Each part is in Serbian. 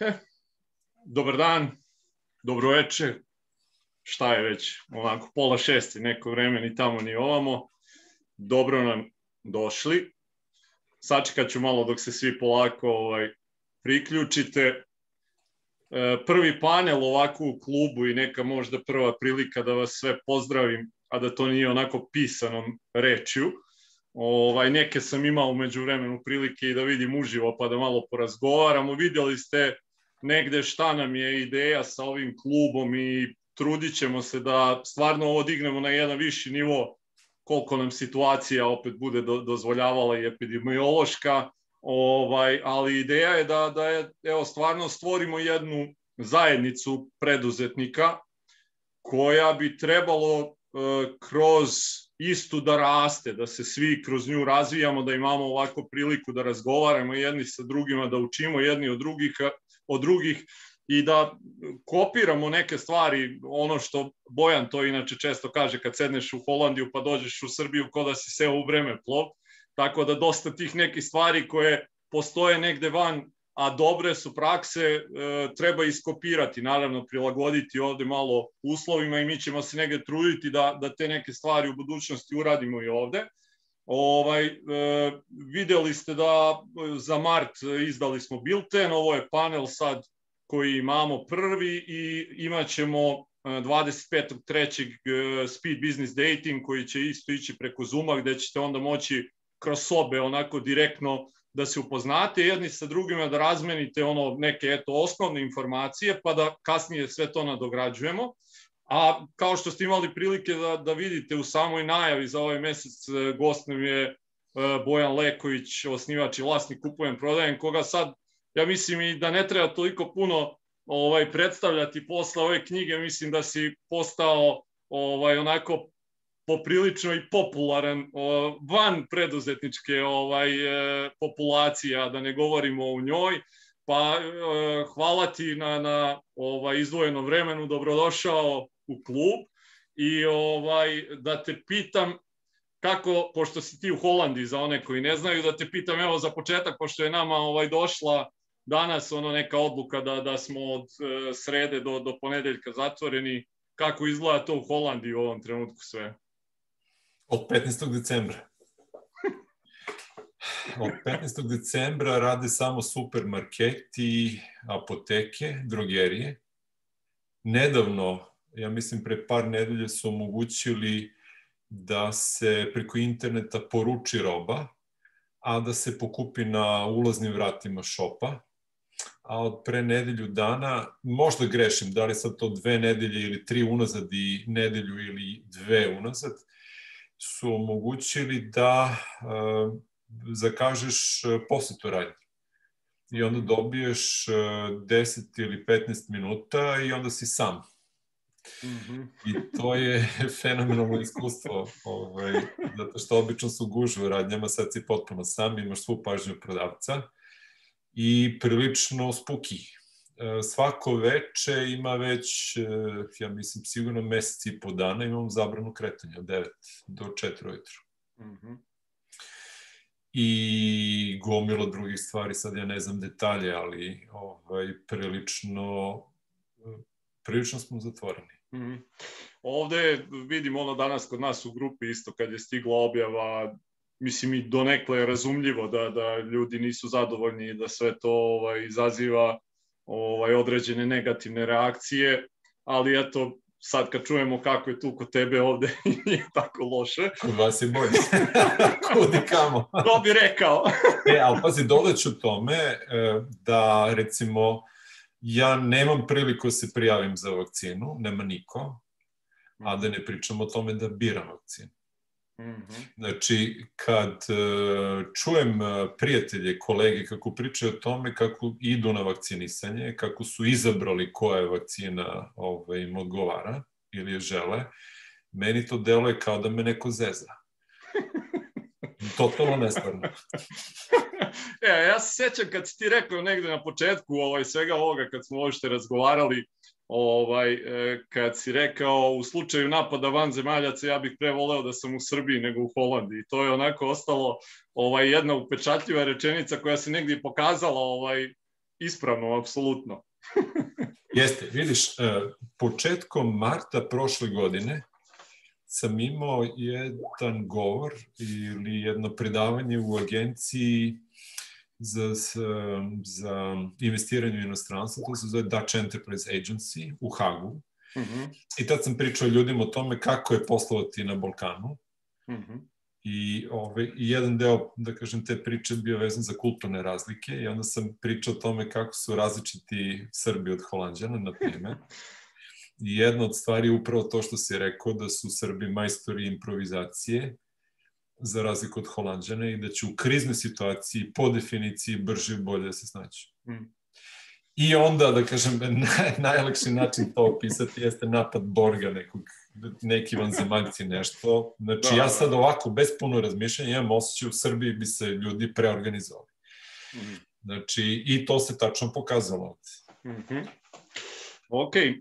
Dobar dan, dobro veče, šta je već, onako pola šesti, neko vreme ni tamo ni ovamo. Dobro nam došli. Sačekat ću malo dok se svi polako ovaj, priključite. E, prvi panel ovako u klubu i neka možda prva prilika da vas sve pozdravim, a da to nije onako pisanom rečju. Ovaj, neke sam imao umeđu vremenu prilike i da vidim uživo pa da malo porazgovaramo. Vidjeli ste negde šta nam je ideja sa ovim klubom i trudit ćemo se da stvarno ovo dignemo na jedan viši nivo koliko nam situacija opet bude do, dozvoljavala i epidemiološka, ovaj, ali ideja je da, da je, evo, stvarno stvorimo jednu zajednicu preduzetnika koja bi trebalo e, kroz istu da raste, da se svi kroz nju razvijamo, da imamo ovako priliku da razgovaramo jedni sa drugima, da učimo jedni od drugih, od drugih i da kopiramo neke stvari, ono što Bojan to inače često kaže kad sedneš u Holandiju pa dođeš u Srbiju ko da si seo u vreme plov, tako da dosta tih nekih stvari koje postoje negde van, a dobre su prakse, e, treba iskopirati, naravno prilagoditi ovde malo uslovima i mi ćemo se negde truditi da, da te neke stvari u budućnosti uradimo i ovde. Ovaj, e, videli ste da za mart izdali smo bilten, ovo je panel sad koji imamo prvi i imat ćemo 25.3. E, e, Speed Business Dating koji će isto ići preko Zuma gde ćete onda moći kroz sobe onako direktno da se upoznate jedni sa drugima, da razmenite ono neke eto osnovne informacije, pa da kasnije sve to nadograđujemo. A kao što ste imali prilike da, da vidite u samoj najavi za ovaj mesec, e, gost nam je Bojan Leković, osnivač i vlasnik Kupujem Prodajem, koga sad ja mislim i da ne treba toliko puno ovaj predstavljati posle ove knjige, mislim da si postao ovaj onako poprilično i popularan van preduzetničke ovaj e, populacije, da ne govorimo o njoj. Pa e, hvala ti na na ovaj izdvojenom vremenu, dobrodošao u klub i ovaj da te pitam kako pošto si ti u Holandiji za one koji ne znaju da te pitam evo za početak pošto je nama ovaj došla danas ono neka odluka da, da smo od e, srede do, do ponedeljka zatvoreni. Kako izgleda to u Holandiji u ovom trenutku sve? Od 15. decembra. Od 15. decembra rade samo supermarketi, apoteke, drogerije. Nedavno, ja mislim pre par nedelje su omogućili da se preko interneta poruči roba, a da se pokupi na ulaznim vratima šopa a od pre nedelju dana, možda grešim, da li sad to dve nedelje ili tri unazad i nedelju ili dve unazad, su omogućili da uh, zakažeš posetu radnje. I onda dobiješ uh, 10 ili 15 minuta i onda si sam. Mm -hmm. I to je fenomenalno iskustvo, ovaj, zato što obično su gužve u radnjama, sad si potpuno sam, imaš svu pažnju prodavca i prilično spuki. E, svako veče ima već, e, ja mislim, sigurno meseci i po dana imamo zabranu kretanja od 9 do 4 ujutru. Mm -hmm. I gomilo drugih stvari, sad ja ne znam detalje, ali ovaj, prilično, prilično smo zatvoreni. Mm -hmm. Ovde vidim ono danas kod nas u grupi isto kad je stigla objava mislim i donekle je razumljivo da, da ljudi nisu zadovoljni i da sve to ovaj, izaziva ovaj, određene negativne reakcije, ali eto, sad kad čujemo kako je tu kod tebe ovde, nije tako loše. Kod vas je bolje. Kudi kamo. to bi rekao. e, ali pazi, dodaću tome e, da, recimo, ja nemam priliku da se prijavim za vakcinu, nema niko, a da ne pričam o tome da biram vakcinu. -hmm. Znači, kad uh, čujem uh, prijatelje, kolege kako pričaju o tome kako idu na vakcinisanje, kako su izabrali koja vakcina ovaj, im odgovara ili je žele, meni to deluje kao da me neko zeza. Totalno nestvarno. e, ja se sećam kad si ti rekao negde na početku ovaj, svega ovoga, kad smo što razgovarali, ovaj, e, kad si rekao u slučaju napada van zemaljaca ja bih pre voleo da sam u Srbiji nego u Holandiji. To je onako ostalo ovaj, jedna upečatljiva rečenica koja se negdje pokazala ovaj, ispravno, apsolutno. Jeste, vidiš, početkom marta prošle godine sam imao jedan govor ili jedno predavanje u agenciji za, za investiranje u inostranstvo, to se zove Dutch Enterprise Agency u Hagu. Mm -hmm. I tad sam pričao ljudima o tome kako je poslovati na Balkanu. Mm -hmm. I ovaj, jedan deo, da kažem, te priče bio vezan za kulturne razlike i onda sam pričao o tome kako su različiti Srbi od Holandjana, na primjer. Jedna od stvari je upravo to što si rekao, da su Srbi majstori improvizacije, za razliku od Holandjana, i da će u kriznoj situaciji, po definiciji, brže i bolje se snaći. Mm. I onda, da kažem, naj, najlakši način to opisati jeste napad Borga, nekog, neki vanzemaljci nešto. Znači, da, ja da. sad ovako, bez puno razmišljanja, imam osjećaj u Srbiji bi se ljudi preorganizovali. Mm. Znači, i to se tačno pokazalo ovde. Mm -hmm. Ok, e,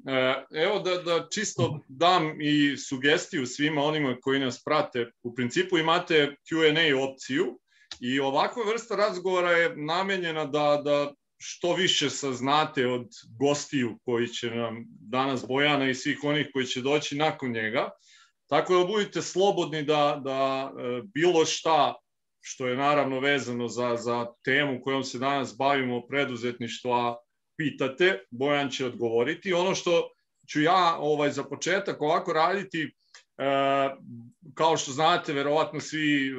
evo da, da čisto dam i sugestiju svima onima koji nas prate. U principu imate Q&A opciju i ovakva vrsta razgovora je namenjena da, da što više saznate od gostiju koji će nam danas Bojana i svih onih koji će doći nakon njega. Tako da budite slobodni da, da e, bilo šta što je naravno vezano za, za temu kojom se danas bavimo preduzetništva pitate, Bojan će odgovoriti. Ono što ću ja ovaj za početak ovako raditi, e, kao što znate, verovatno svi, e,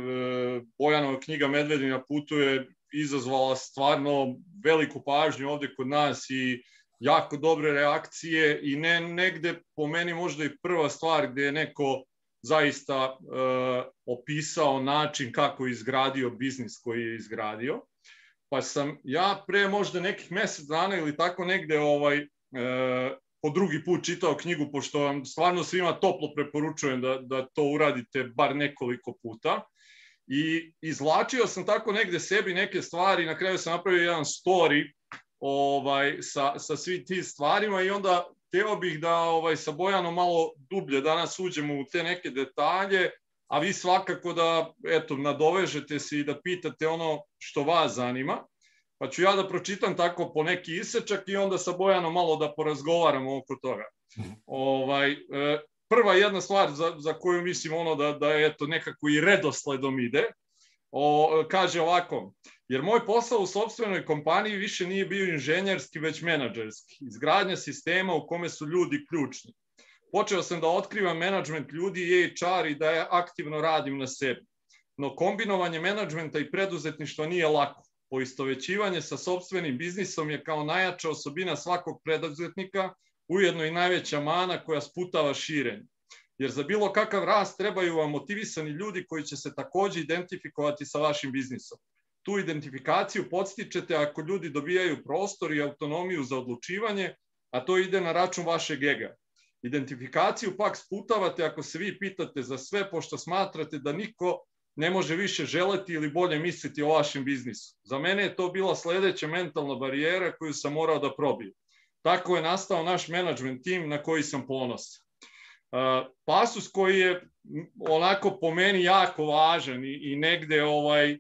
Bojanova knjiga Medvedi na putu je izazvala stvarno veliku pažnju ovde kod nas i jako dobre reakcije i ne negde po meni možda i prva stvar gde je neko zaista e, opisao način kako je izgradio biznis koji je izgradio pa sam ja pre možda nekih mesec dana ili tako negde ovaj, e, po drugi put čitao knjigu, pošto vam stvarno svima toplo preporučujem da, da to uradite bar nekoliko puta. I izvlačio sam tako negde sebi neke stvari, na kraju sam napravio jedan story ovaj, sa, sa svi ti stvarima i onda teo bih da ovaj, sa Bojanom malo dublje danas uđemo u te neke detalje, a vi svakako da eto, nadovežete se i da pitate ono što vas zanima. Pa ću ja da pročitam tako po neki isečak i onda sa Bojanom malo da porazgovaramo oko toga. Ovaj, e, prva jedna stvar za, za koju mislim ono da, da je eto, nekako i redosledom ide, o, kaže ovako, jer moj posao u sobstvenoj kompaniji više nije bio inženjerski, već menadžerski. Izgradnja sistema u kome su ljudi ključni počeo sam da otkrivam menadžment ljudi i HR i da ja aktivno radim na sebi. No kombinovanje menadžmenta i preduzetništva nije lako. Poistovećivanje sa sobstvenim biznisom je kao najjača osobina svakog preduzetnika, ujedno i najveća mana koja sputava širenje. Jer za bilo kakav rast trebaju vam motivisani ljudi koji će se takođe identifikovati sa vašim biznisom. Tu identifikaciju podstičete ako ljudi dobijaju prostor i autonomiju za odlučivanje, a to ide na račun vašeg ega. Identifikaciju pak sputavate ako se vi pitate za sve, pošto smatrate da niko ne može više želeti ili bolje misliti o vašem biznisu. Za mene je to bila sledeća mentalna barijera koju sam morao da probijem. Tako je nastao naš management tim na koji sam ponosan. Pasus koji je onako po meni jako važan i, i negde ovaj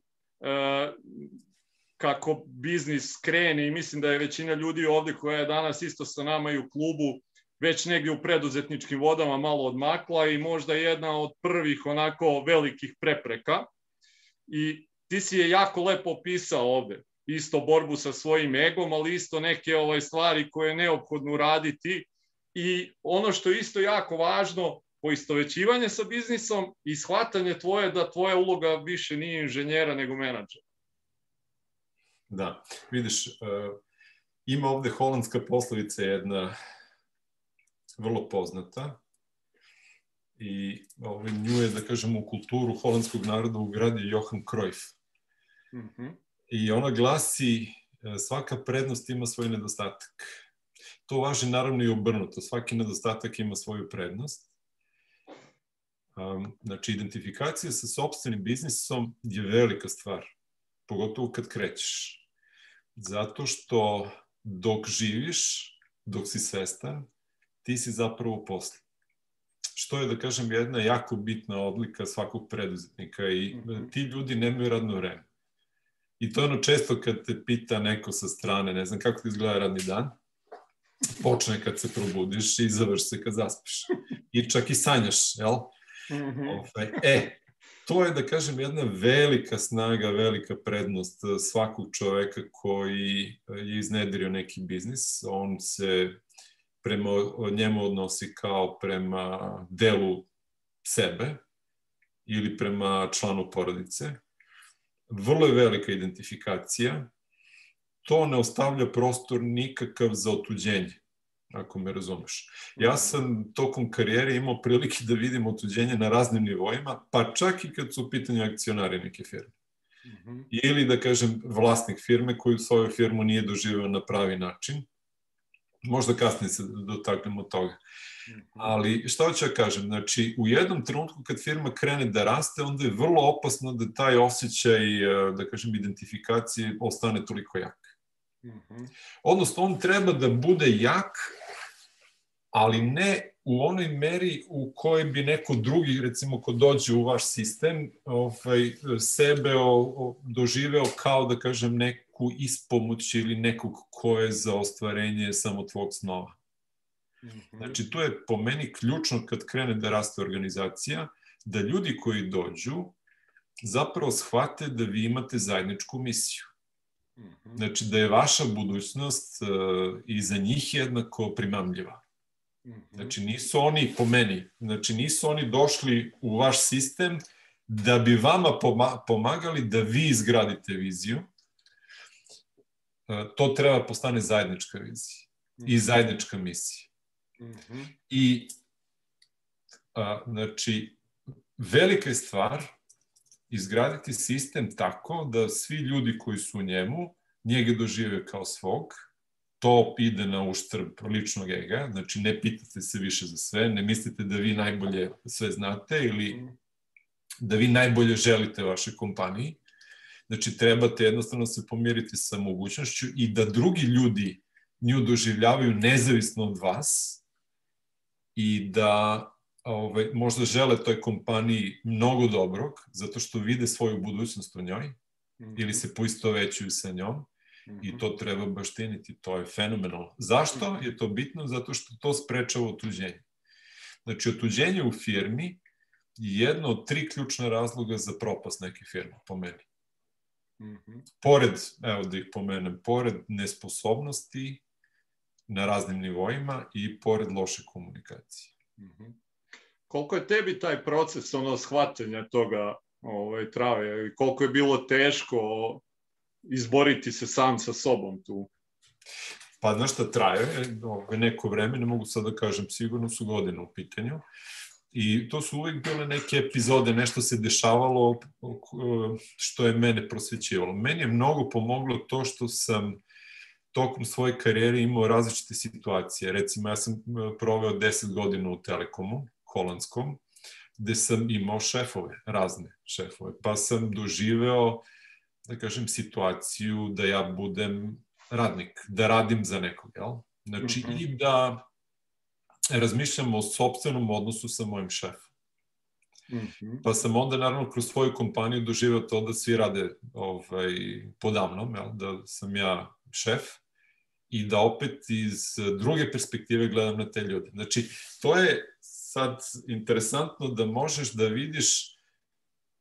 kako biznis krene i mislim da je većina ljudi ovde koja je danas isto sa nama i u klubu već negdje u preduzetničkim vodama malo odmakla i možda jedna od prvih onako velikih prepreka. I ti si je jako lepo opisao ovde. Isto borbu sa svojim egom, ali isto neke ovaj stvari koje je neophodno uraditi. I ono što je isto jako važno, poistovećivanje sa biznisom i shvatanje tvoje da tvoja uloga više nije inženjera nego menadžer. Da, vidiš, uh, ima ovde holandska poslovica jedna vrlo poznata i ovaj, nju je, da kažem, u kulturu holandskog naroda ugradio Johan Cruyff. Mm -hmm. I ona glasi e, svaka prednost ima svoj nedostatak. To važi naravno i obrnuto. Svaki nedostatak ima svoju prednost. Um, znači, identifikacija sa sobstvenim biznisom je velika stvar. Pogotovo kad krećeš. Zato što dok živiš, dok si svestan, ti si zapravo posle. Što je, da kažem, jedna jako bitna odlika svakog preduzetnika i mm -hmm. ti ljudi nemaju radno vreme. I to je ono često kad te pita neko sa strane, ne znam kako ti izgleda radni dan, počne kad se probudiš i završi se kad zaspiš. I čak i sanjaš, jel? Mm -hmm. E, to je, da kažem, jedna velika snaga, velika prednost svakog čoveka koji je iznedrio neki biznis. On se prema njemu odnosi kao prema delu sebe ili prema članu porodice. Vrlo je velika identifikacija. To ne ostavlja prostor nikakav za otuđenje ako me razumeš. Ja mhm. sam tokom karijere imao prilike da vidim otuđenje na raznim nivoima, pa čak i kad su u pitanju akcionari neke firme. Mm -hmm. Ili, da kažem, vlasnik firme koji svoju firmu nije doživeo na pravi način. Možda kasnije se dotaknemo toga. -hmm. Ali šta hoću ja kažem? Znači, u jednom trenutku kad firma krene da raste, onda je vrlo opasno da taj osjećaj, eh, da kažem, identifikacije ostane toliko jak. -hmm. Odnosno, on treba da bude jak, ali ne u onoj meri u kojoj bi neko drugi, recimo, ko dođe u vaš sistem, ovaj, sebe o, o, doživeo kao, da kažem, neku ispomoć ili nekog ko je za ostvarenje samo tvog snova. -hmm. Znači, to je po meni ključno kad krene da raste organizacija, da ljudi koji dođu zapravo shvate da vi imate zajedničku misiju. Mhm. Znači da je vaša budućnost uh, i za njih jednako primamljiva. Mhm. Znači nisu oni, po meni, znači nisu oni došli u vaš sistem da bi vama pomagali da vi izgradite viziju. Uh, to treba postane zajednička vizija i mhm. zajednička misija. I a, znači velika je stvar izgraditi sistem tako da svi ljudi koji su u njemu njega dožive kao svog, to ide na uštrb ličnog ega, znači ne pitate se više za sve, ne mislite da vi najbolje sve znate ili da vi najbolje želite vašoj kompaniji. Znači trebate jednostavno se pomiriti sa mogućnošću i da drugi ljudi nju doživljavaju nezavisno od vas i da ovaj, možda žele toj kompaniji mnogo dobrog, zato što vide svoju budućnost u njoj, mm -hmm. ili se poistovećuju sa njom, mm -hmm. i to treba baštiniti, to je fenomenalno. Zašto mhm. je to bitno? Zato što to sprečava otuđenje. Znači, otuđenje u firmi je jedno od tri ključna razloga za propast neke firme, po meni. Mm -hmm. Pored, evo da ih pomenem, pored nesposobnosti na raznim nivoima i pored loše komunikacije. Mm -hmm koliko je tebi taj proces ono shvatanja toga ovaj, trave i koliko je bilo teško izboriti se sam sa sobom tu? Pa znaš šta traje, neko vreme, ne mogu sad da kažem, sigurno su godine u pitanju. I to su uvijek bile neke epizode, nešto se dešavalo što je mene prosvećivalo. Meni je mnogo pomoglo to što sam tokom svoje karijere imao različite situacije. Recimo, ja sam eh, proveo 10 godina u Telekomu, holandskom, gde sam imao šefove, razne šefove, pa sam doživeo, da kažem, situaciju da ja budem radnik, da radim za nekog, jel? Znači, mm -hmm. i da razmišljam o sobstvenom odnosu sa mojim šefom. Mm -hmm. Pa sam onda, naravno, kroz svoju kompaniju doživeo to da svi rade ovaj, podavnom, jel? da sam ja šef i da opet iz druge perspektive gledam na te ljude. Znači, to je sad interesantno da možeš da vidiš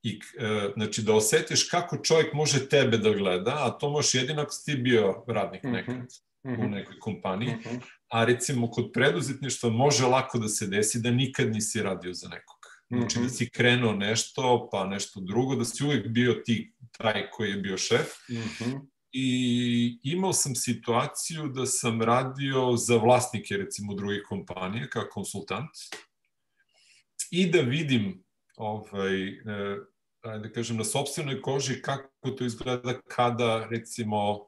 i, e, znači da osetiš kako čovjek može tebe da gleda, a to možeš jedino ako si ti bio radnik -hmm. nekad mm -hmm. u mhm. nekoj kompaniji, mm -hmm. A recimo kod preduzetništva može lako da se desi da nikad nisi radio za nekog. Znači da mhm. si krenuo nešto, pa nešto drugo, da si uvijek bio ti taj koji je bio šef. Mm -hmm. I imao sam situaciju da sam radio za vlasnike, recimo, drugih kompanije, kao konsultant i da vidim ovaj, e, da kažem, na sobstvenoj koži kako to izgleda kada, recimo,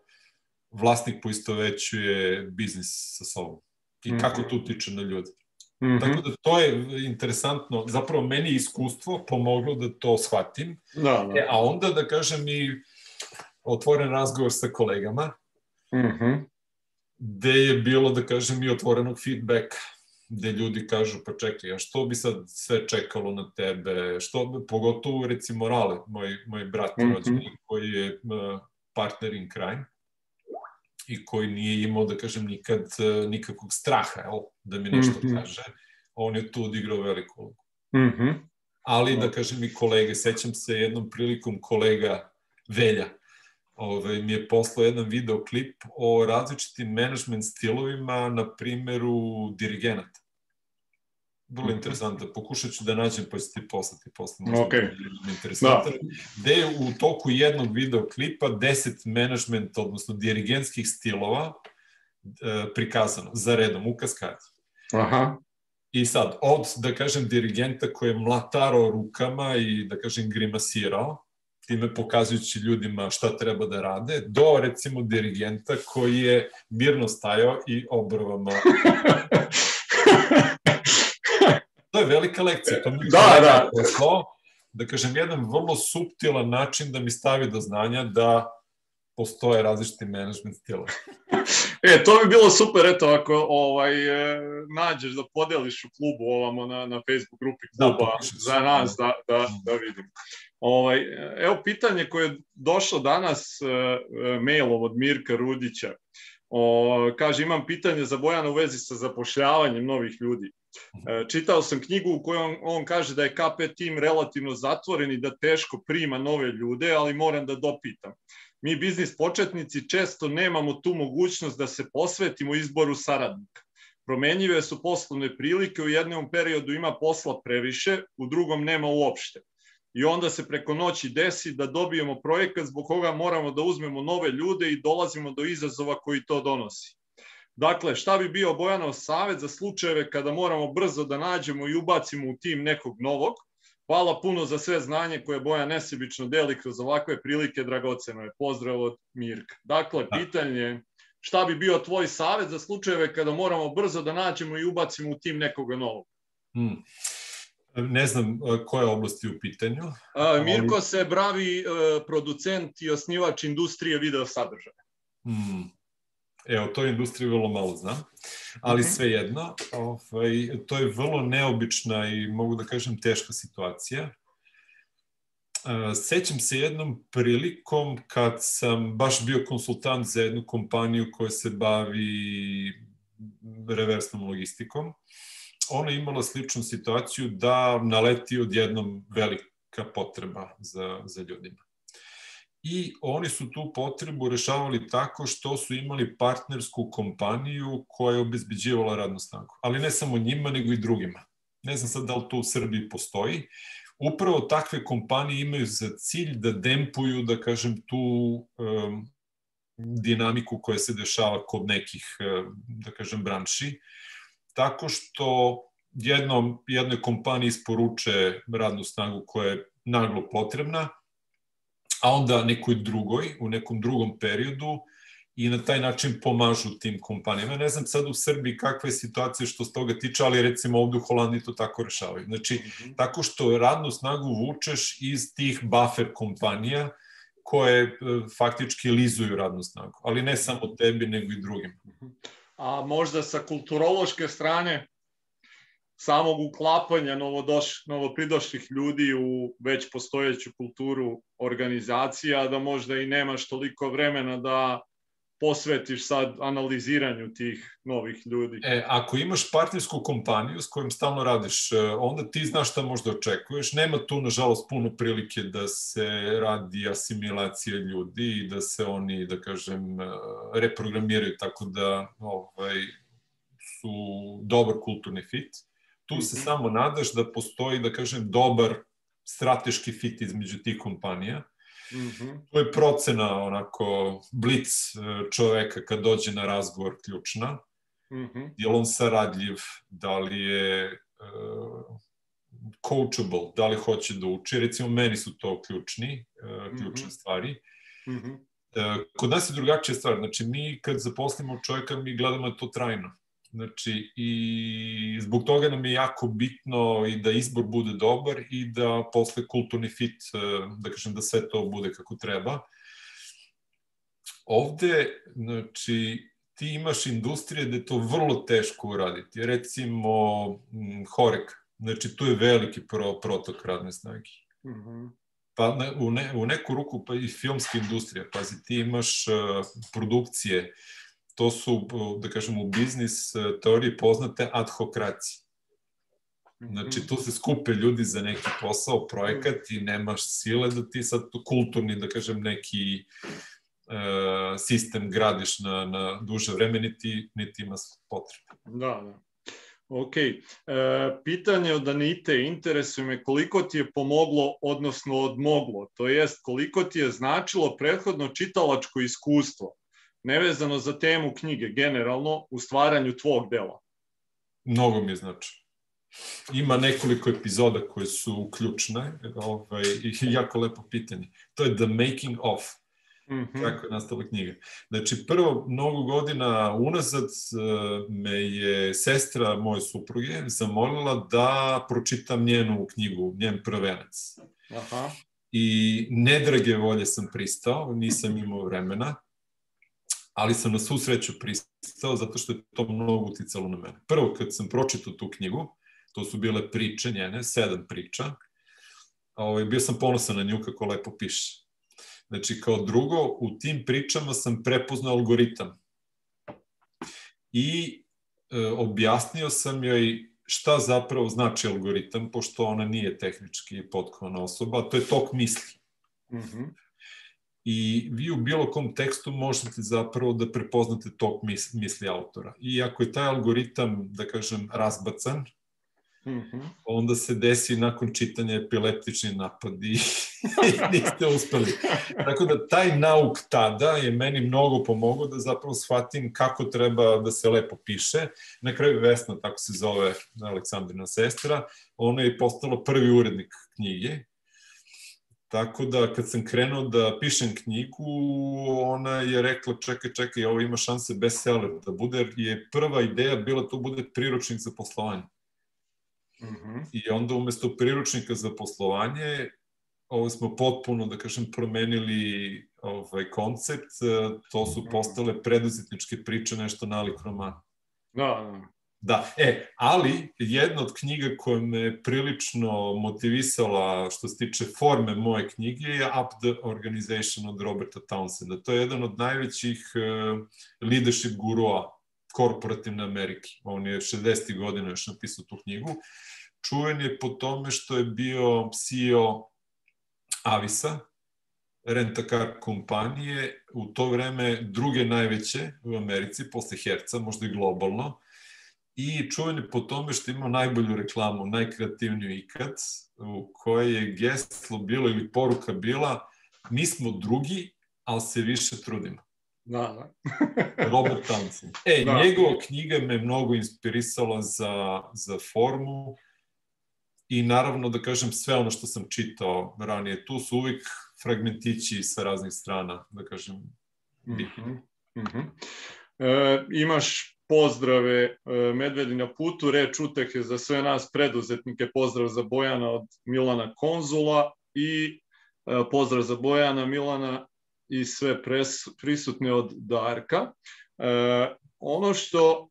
vlasnik poistovećuje biznis sa sobom i mm -hmm. kako to utiče na ljude. Mm -hmm. Tako da to je interesantno, zapravo meni iskustvo pomoglo da to shvatim, da, da. E, a onda da kažem i otvoren razgovor sa kolegama, mm -hmm. gde je bilo, da kažem, i otvorenog feedbacka gde ljudi kažu, pa čekaj, a što bi sad sve čekalo na tebe, što, pogotovo recimo Rale, moj, moj brat mm -hmm. rođeni, koji je uh, partner in crime i koji nije imao, da kažem, nikad e, nikakvog straha, jel, da mi nešto mm -hmm. kaže, on je tu odigrao veliku ulogu. Mm -hmm. Ali, da kažem i kolege, sećam se jednom prilikom kolega Velja, ovaj, mi je poslao jedan videoklip o različitim management stilovima na primeru dirigenata. Vrlo interesantno. Pokušat ću da nađem, pa ću ti poslati posle. Okay. Da. Da. Gde je u toku jednog videoklipa deset management, odnosno dirigentskih stilova e, prikazano za redom u kaskadi. Aha. I sad, od, da kažem, dirigenta koji je mlatarao rukama i, da kažem, grimasirao, time pokazujući ljudima šta treba da rade, do, recimo, dirigenta koji je mirno stajao i obrvama velika lekcija. To mi da, da. Poslao, da kažem, jedan vrlo subtilan način da mi stavi do znanja da postoje različiti management stila. e, to bi bilo super, eto, ako ovaj, e, nađeš da podeliš u klubu ovamo na, na Facebook grupi da, kluba da, za nas da, da, da vidim. Ovaj, evo pitanje koje je došlo danas e, e mailom od Mirka Rudića. O, kaže, imam pitanje za Bojana u vezi sa zapošljavanjem novih ljudi. E, čitao sam knjigu u kojoj on, on kaže da je KP tim relativno zatvoren i da teško prima nove ljude, ali moram da dopitam. Mi biznis početnici često nemamo tu mogućnost da se posvetimo izboru saradnika. Promenjive su poslovne prilike, u jednom periodu ima posla previše, u drugom nema uopšte. I onda se preko noći desi da dobijemo projekat zbog koga moramo da uzmemo nove ljude i dolazimo do izazova koji to donosi. Dakle, šta bi bio Bojanov savet za slučajeve kada moramo brzo da nađemo i ubacimo u tim nekog novog? Hvala puno za sve znanje koje Bojan nesebično deli kroz ovakve prilike, dragoceno je. Pozdrav od Mirka. Dakle, da. pitanje šta bi bio tvoj savet za slučajeve kada moramo brzo da nađemo i ubacimo u tim nekoga novog? Hmm. Ne znam koje oblasti u pitanju. A, Mirko se bravi uh, producent i osnivač industrije video sadržaja. Hmm. Evo, to je industrija vrlo malo znam, ali mhm. svejedno, ovaj, to je vrlo neobična i mogu da kažem teška situacija. Sećam se jednom prilikom kad sam baš bio konsultant za jednu kompaniju koja se bavi reversnom logistikom. Ona je imala sličnu situaciju da naleti odjednom velika potreba za, za ljudima i oni su tu potrebu rešavali tako što su imali partnersku kompaniju koja je obezbeđivala radnu snagu. Ali ne samo njima, nego i drugima. Ne znam sad da li to u Srbiji postoji. Upravo takve kompanije imaju za cilj da dempuju, da kažem, tu um, dinamiku koja se dešava kod nekih, da kažem, branši, tako što jednom, jednoj kompaniji isporuče radnu snagu koja je naglo potrebna, a onda nekoj drugoj, u nekom drugom periodu i na taj način pomažu tim kompanijama. Ne znam sad u Srbiji kakva je situacija što s toga tiče, ali recimo ovde u Holandiji to tako rešavaju. Znači, mm -hmm. tako što radnu snagu vučeš iz tih buffer kompanija koje e, faktički lizuju radnu snagu, ali ne samo tebi, nego i drugim. Mhm. A možda sa kulturološke strane samog uklapanja novodoš, novopridošlih ljudi u već postojeću kulturu organizacija, da možda i nemaš toliko vremena da posvetiš sad analiziranju tih novih ljudi. E, ako imaš partnersku kompaniju s kojom stalno radiš, e, onda ti znaš šta možda očekuješ. Nema tu, nažalost, puno prilike da se radi asimilacija ljudi i da se oni, da kažem, e, reprogramiraju tako da ovaj, su dobar kulturni fit. Tu se -hmm. samo nadaš da postoji, da kažem, dobar strateški fit između tih kompanija. Mm -hmm. To je procena, onako, blic e, čoveka kad dođe na razgovor ključna. Mm -hmm. Je li on saradljiv, da li je uh, coachable, da li hoće da uči. Recimo, meni su to ključni, uh, ključne mm -hmm. stvari. Mm -hmm. uh, kod nas je drugačija stvar. Znači, mi kad zaposlimo čovjeka, mi gledamo to trajno. Znači, i zbog toga nam je jako bitno i da izbor bude dobar i da posle kulturni fit, e, da kažem da sve to bude kako treba. Ovde, znači, ti imaš industrije gde to vrlo teško uraditi. Recimo, Horek, znači tu je veliki pro, protok radne snage. Mm -hmm. Pa u, ne, u neku ruku pa i filmska industrija. Pazi, ti imaš uh, produkcije, to su, da kažem, u biznis uh, teoriji poznate ad hokracije. Znači, tu se skupe ljudi za neki posao, projekat i nemaš sile da ti sad kulturni, da kažem, neki uh, sistem gradiš na, na duže vreme, niti, niti ima potrebe. Da, da. Ok. E, pitanje od Anite interesuje me koliko ti je pomoglo, odnosno odmoglo, to jest koliko ti je značilo prethodno čitalačko iskustvo, nevezano za temu knjige, generalno, u stvaranju tvog dela? Mnogo mi je znači. Ima nekoliko epizoda koje su ključne, ovaj, i jako lepo pitanje. To je The Making of. Mm -hmm. Kako je nastala knjiga. Znači, prvo, mnogo godina unazad e, me je sestra moje supruge zamolila da pročitam njenu knjigu, njen prvenac. Aha. I nedrage volje sam pristao, nisam imao vremena, ali sam na svu sreću pristao zato što je to mnogo uticalo na mene. Prvo, kad sam pročitao tu knjigu, to su bile priče njene, sedam priča, ovaj, bio sam ponosan na nju kako lepo piše. Znači, kao drugo, u tim pričama sam prepoznao algoritam. I e, objasnio sam joj šta zapravo znači algoritam, pošto ona nije tehnički potkovana osoba, to je tok misli. Mm -hmm. I vi u bilo kom tekstu možete zapravo da prepoznate tok misli autora. I ako je taj algoritam, da kažem, razbacan, Mm -hmm. Onda se desi nakon čitanja epileptični napad i, niste uspeli. Tako da taj nauk tada je meni mnogo pomogao da zapravo shvatim kako treba da se lepo piše. Na kraju Vesna, tako se zove Aleksandrina sestra, ona je postala prvi urednik knjige. Tako da kad sam krenuo da pišem knjigu, ona je rekla čekaj, čekaj, ovo ima šanse bestseller da bude, jer je prva ideja bila to bude priručnik za poslovanje. Mm -hmm. I onda umesto priručnika za poslovanje, ovo smo potpuno, da kažem, promenili ovaj koncept, to su mhm. postale preduzetničke priče, nešto nalik romana. Da, da. Da, e, ali jedna od knjiga koja me prilično motivisala što se tiče forme moje knjige je Up the Organization od Roberta Townsenda. To je jedan od najvećih uh, leadership gurua korporativne Amerike. On je 60. godina još napisao tu knjigu. Čuven je po tome što je bio CEO Avisa, rentakar kompanije, u to vreme druge najveće u Americi, posle Herca, možda i globalno, i čuven je po tome što ima najbolju reklamu, najkreativniju ikad, u kojoj je geslo bilo ili poruka bila mi smo drugi, ali se više trudimo. Da, da. Robert Townsend. E, da. njegova knjiga me mnogo inspirisala za, za formu i naravno da kažem sve ono što sam čitao ranije. Tu su uvijek fragmentići sa raznih strana, da kažem. Mm -hmm. Mm -hmm. E, imaš pozdrave e, Medvedi na putu, reč utehe za sve nas preduzetnike, pozdrav za Bojana od Milana Konzula i e, pozdrav za Bojana, Milana i sve prisutne od Darka. E, ono što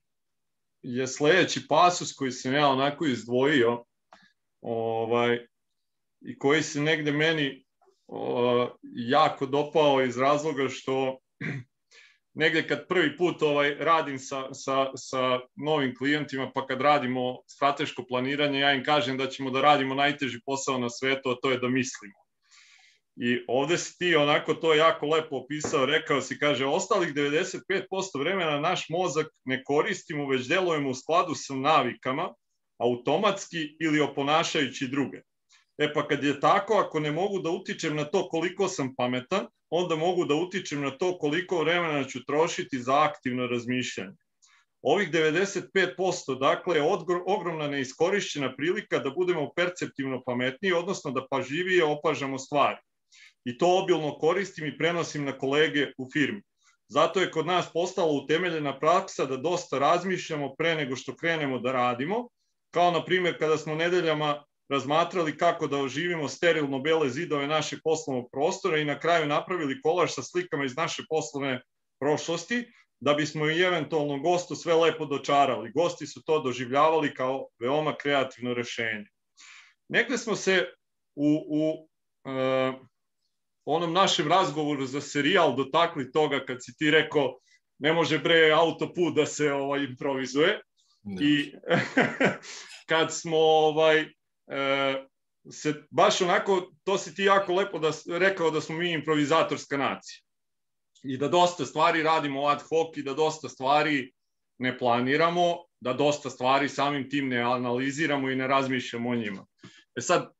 je sledeći pasus koji sam ja onako izdvojio ovaj, i koji se negde meni jako dopao iz razloga što negde kad prvi put ovaj radim sa, sa, sa novim klijentima, pa kad radimo strateško planiranje, ja im kažem da ćemo da radimo najteži posao na svetu, a to je da mislimo. I ovde si ti onako to jako lepo opisao, rekao si, kaže, ostalih 95% vremena naš mozak ne koristimo, već delujemo u skladu sa navikama, automatski ili oponašajući druge. E pa kad je tako, ako ne mogu da utičem na to koliko sam pametan, onda mogu da utičem na to koliko vremena ću trošiti za aktivno razmišljanje. Ovih 95% dakle je ogromna neiskorišćena prilika da budemo perceptivno pametniji, odnosno da pažljivije opažamo stvari i to obilno koristim i prenosim na kolege u firmi. Zato je kod nas postala utemeljena praksa da dosta razmišljamo pre nego što krenemo da radimo, kao na primjer kada smo nedeljama razmatrali kako da oživimo sterilno bele zidove našeg poslovnog prostora i na kraju napravili kolaž sa slikama iz naše poslovne prošlosti, da bismo i eventualno gostu sve lepo dočarali. Gosti su to doživljavali kao veoma kreativno rešenje. Negde smo se u, u onom našem razgovoru za serijal dotakli toga kad si ti rekao ne može bre autoput da se ovaj improvizuje. Ne. I kad smo ovaj e, se baš onako, to si ti jako lepo da, rekao da smo mi improvizatorska nacija. I da dosta stvari radimo ad hoc i da dosta stvari ne planiramo, da dosta stvari samim tim ne analiziramo i ne razmišljamo o njima. E sad,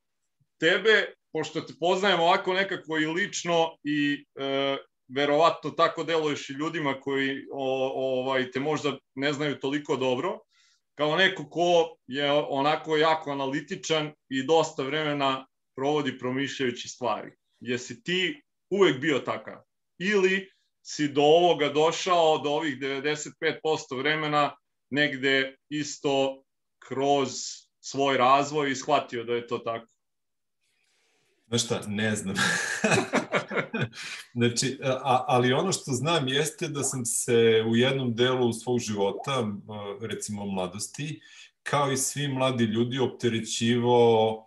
tebe, pošto te poznajem ovako nekako i lično i e, verovatno tako deluješ i ljudima koji o, ovaj, te možda ne znaju toliko dobro, kao neko ko je onako jako analitičan i dosta vremena provodi promišljajući stvari. Jesi ti uvek bio takav? Ili si do ovoga došao, do ovih 95% vremena, negde isto kroz svoj razvoj i shvatio da je to tako? Znaš šta, ne znam. znači, a, ali ono što znam jeste da sam se u jednom delu svog života, recimo mladosti, kao i svi mladi ljudi opterećivo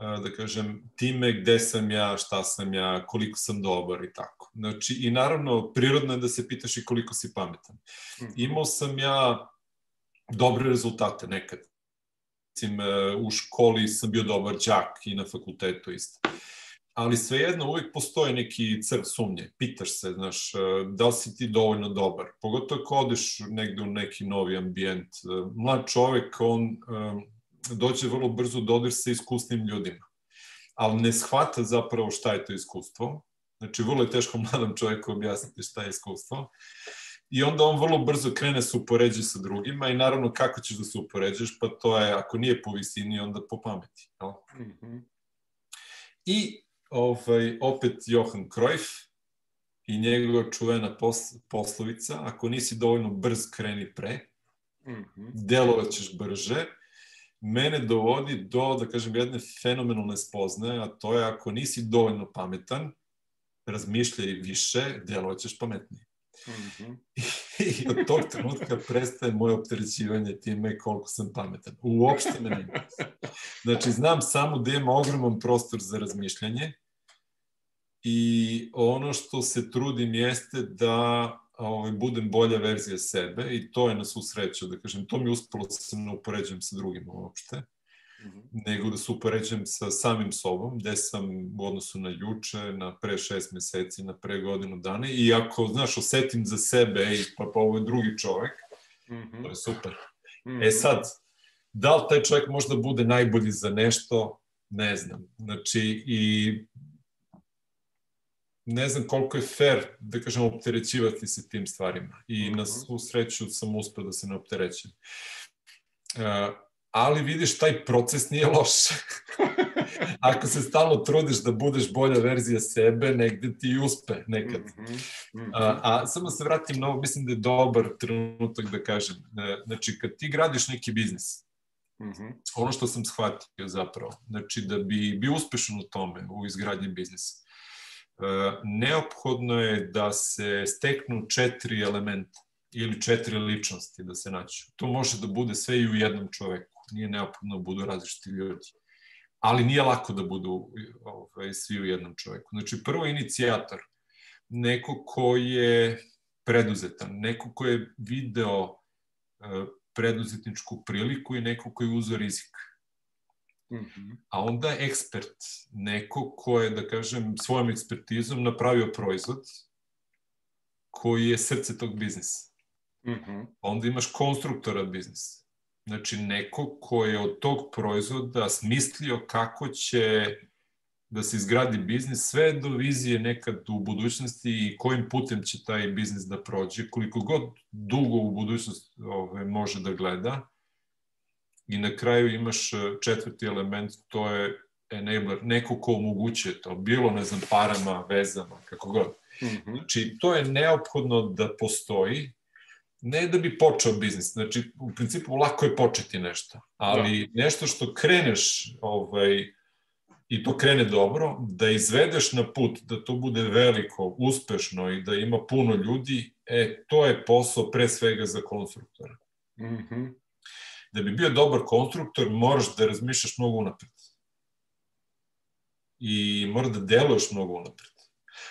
da kažem, time gde sam ja, šta sam ja, koliko sam dobar i tako. Znači, i naravno, prirodno je da se pitaš i koliko si pametan. Mhm. Imao sam ja dobre rezultate nekad. Recim, e, u školi sam bio dobar đak i na fakultetu isto ali svejedno uvijek postoji neki crv sumnje. Pitaš se, znaš, e, da li si ti dovoljno dobar. Pogotovo ako odeš negde u neki novi ambijent. E, mlad čovek, on e, dođe vrlo brzo dodir sa iskusnim ljudima. Ali ne shvata zapravo šta je to iskustvo. Znači, vrlo je teško mladom čoveku objasniti šta je iskustvo. I onda on vrlo brzo krene se upoređuje sa drugima i naravno kako ćeš da se upoređuješ, pa to je, ako nije po visini, onda po pameti. No? Mm -hmm. I ovaj, opet Johan Cruyff i njegova čuvena poslovica, ako nisi dovoljno brz, kreni pre, mm -hmm. delovaćeš brže, mene dovodi do, da kažem, jedne fenomenalne spoznaje, a to je ako nisi dovoljno pametan, razmišljaj više, delovaćeš pametnije. Mm -hmm. I od tog trenutka prestaje moje opterećivanje time koliko sam pametan. Uopšte me ne Znači, znam samo da ima ogroman prostor za razmišljanje i ono što se trudim jeste da ovaj, budem bolja verzija sebe i to je na svu sreću, da kažem, to mi uspelo da se ne upoređujem sa drugima uopšte. Nego da se upoređujem sa samim sobom, gde sam u odnosu na juče, na pre šest meseci, na pre godinu dana i ako, znaš, osetim za sebe, ej, pa, pa ovo je drugi čovek, mm -hmm. to je super. Mm -hmm. E sad, da li taj čovjek možda bude najbolji za nešto, ne znam. Znači, i ne znam koliko je fair, da kažem, opterećivati se tim stvarima. I mm -hmm. na svu sreću sam uspeo da se ne opterećem. Uh, ali vidiš, taj proces nije loš. Ako se stalno trudiš da budeš bolja verzija sebe, negde ti uspe nekad. Mm -hmm. a, a samo se vratim na ovo, mislim da je dobar trenutak da kažem. E, znači, kad ti gradiš neki biznis, Mm -hmm. Ono što sam shvatio zapravo, znači da bi bio uspešan u tome, u izgradnji biznisa, neophodno je da se steknu četiri elementa ili četiri ličnosti da se naću. To može da bude sve i u jednom čoveku. Nije neophodno da budu različiti ljudi. Ali nije lako da budu ovaj, svi u jednom čoveku. Znači, prvo inicijator, neko ko je preduzetan, neko ko je video uh, preduzetničku priliku i neko ko je rizik. -hmm. A onda ekspert, neko ko je, da kažem, svojom ekspertizom napravio proizvod koji je srce tog biznisa. Mm -hmm. Onda imaš konstruktora biznisa. Znači, neko ko je od tog proizvoda smislio kako će da se izgradi biznis, sve do vizije nekad u budućnosti i kojim putem će taj biznis da prođe, koliko god dugo u budućnost ove, može da gleda, I na kraju imaš e, četvrti element, to je enabler, neko ko omogućuje to, bilo, ne znam, parama, vezama, kako god. Mm -hmm. Znači, to je neophodno da postoji, ne da bi počeo biznis, znači, u principu lako je početi nešto, ali da. nešto što kreneš, ovaj, i to krene dobro, da izvedeš na put, da to bude veliko, uspešno i da ima puno ljudi, e, to je posao pre svega za konstruktora. Mm -hmm da bi bio dobar konstruktor, moraš da razmišljaš mnogo unapred. i mora da deluješ mnogo unapred.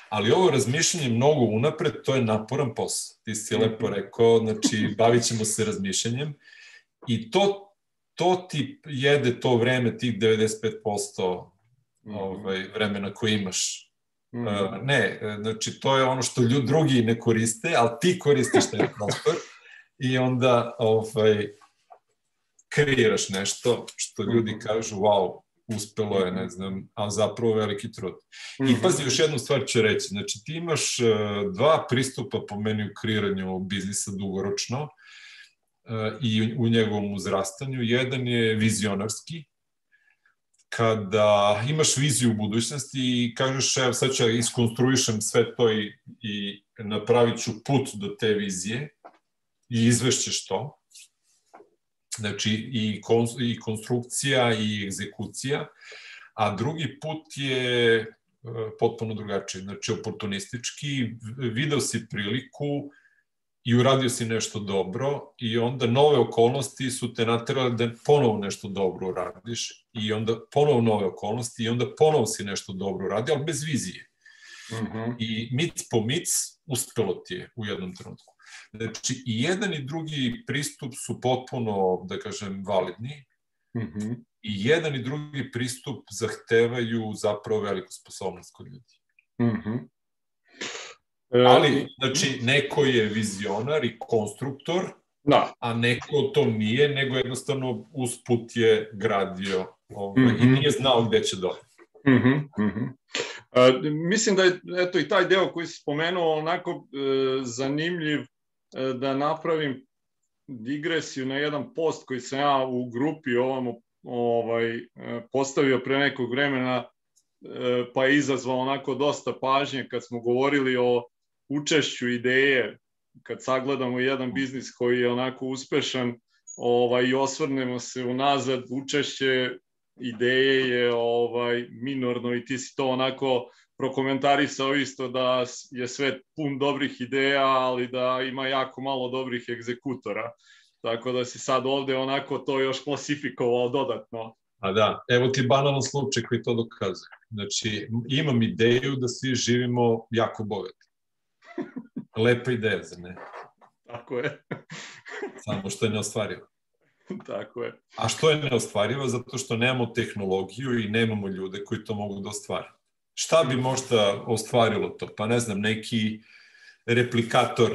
Ali ovo razmišljanje mnogo unapred, to je naporan posao. Ti si lepo mhm. rekao, znači bavit ćemo se razmišljanjem i to, to ti jede to vreme, tih 95% mhm. ovaj, vremena koje imaš Mm -hmm. uh, ne, znači to je ono što ljudi drugi ne koriste, ali ti koristiš taj prostor i onda ovaj, kreiraš nešto što ljudi mhm. kažu wow, uspelo je, ne znam, a zapravo veliki trud. I pazi, još jednu stvar ću reći, znači ti imaš uh, dva pristupa po meni u kreiranju biznisa dugoročno uh, i u, njegovom uzrastanju. Jedan je vizionarski, kada imaš viziju budućnosti i kažeš, evo sad ću iskonstruišem sve to i, i napravit ću put do te vizije i izvešćeš to, znači i, kon, i konstrukcija i egzekucija, a drugi put je e, potpuno drugačiji, znači oportunistički, video si priliku i uradio si nešto dobro i onda nove okolnosti su te naterali da ponovo nešto dobro uradiš i onda ponovo nove okolnosti i onda ponovo si nešto dobro uradio, ali bez vizije. Mm -hmm. I mic po mic uspelo ti je u jednom trenutku. Znači, i jedan i drugi pristup su potpuno, da kažem, validni. Mm -hmm. I jedan i drugi pristup zahtevaju zapravo veliku sposobnost kod ljudi. Mm -hmm. Ali, znači, neko je vizionar i konstruktor, da. a neko to nije, nego jednostavno usput je gradio ovaj, mm -hmm. i mhm. nije znao gde će doći. Mm -hmm, mm -hmm. Mislim da je eto, i taj deo koji si spomenuo onako uh, zanimljiv da napravim digresiju na jedan post koji sam ja u grupi ovamo ovaj, postavio pre nekog vremena pa je izazvao onako dosta pažnje kad smo govorili o učešću ideje, kad sagledamo jedan biznis koji je onako uspešan ovaj, i osvrnemo se unazad, učešće ideje je ovaj minorno i ti si to onako prokomentarisao isto da je sve pun dobrih ideja, ali da ima jako malo dobrih egzekutora. Tako da si sad ovde onako to još klasifikovao dodatno. A da, evo ti banalan slučaj koji to dokazuje. Znači, imam ideju da svi živimo jako bogati. Lepa ideja, za ne? Tako je. Samo što je neostvarivo. Tako je. A što je neostvarivo? Zato što nemamo tehnologiju i nemamo ljude koji to mogu da ostvare. Šta bi možda ostvarilo to? Pa ne znam, neki replikator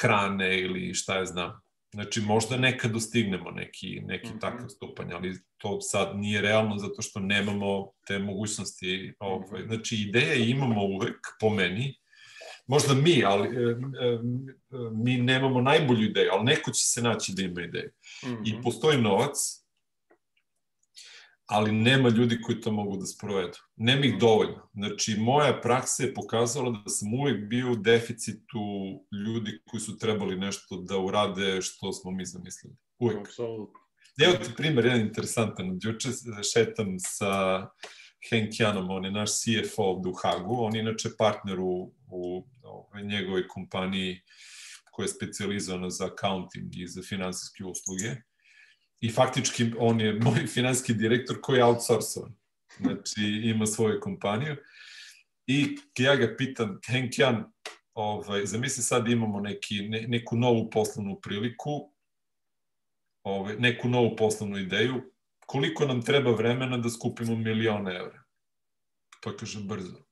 hrane ili šta je znam. Znači, možda nekad dostignemo neki, neki mm -hmm. takav stupanj, ali to sad nije realno zato što nemamo te mogućnosti. Ovaj. Znači, ideje imamo uvek, po meni, možda mi, ali e, e, mi nemamo najbolju ideju, ali neko će se naći da ima ideju. Mm -hmm. I mhm. postoji novac, ali nema ljudi koji to mogu da sprovedu. Nema ih dovoljno. Znači, moja praksa je pokazala da sam uvek bio u deficitu ljudi koji su trebali nešto da urade što smo mi zamislili. Uvek. Absolutno. Evo ti primer, jedan interesantan. Juče šetam sa Henk Janom, on je naš CFO ovde u Hagu, on je inače partner u, u ovaj, njegovoj kompaniji koja je specializovana za accounting i za finansijske usluge. I faktički on je moj finansijski direktor koji je outsourcovan. Znači, ima svoju kompaniju. I ja ga pitam, Henk Jan, ovaj, zamisli sad imamo neki, ne, neku novu poslovnu priliku, ovaj, neku novu poslovnu ideju, koliko nam treba vremena da skupimo milione evra? Pa kaže, brzo.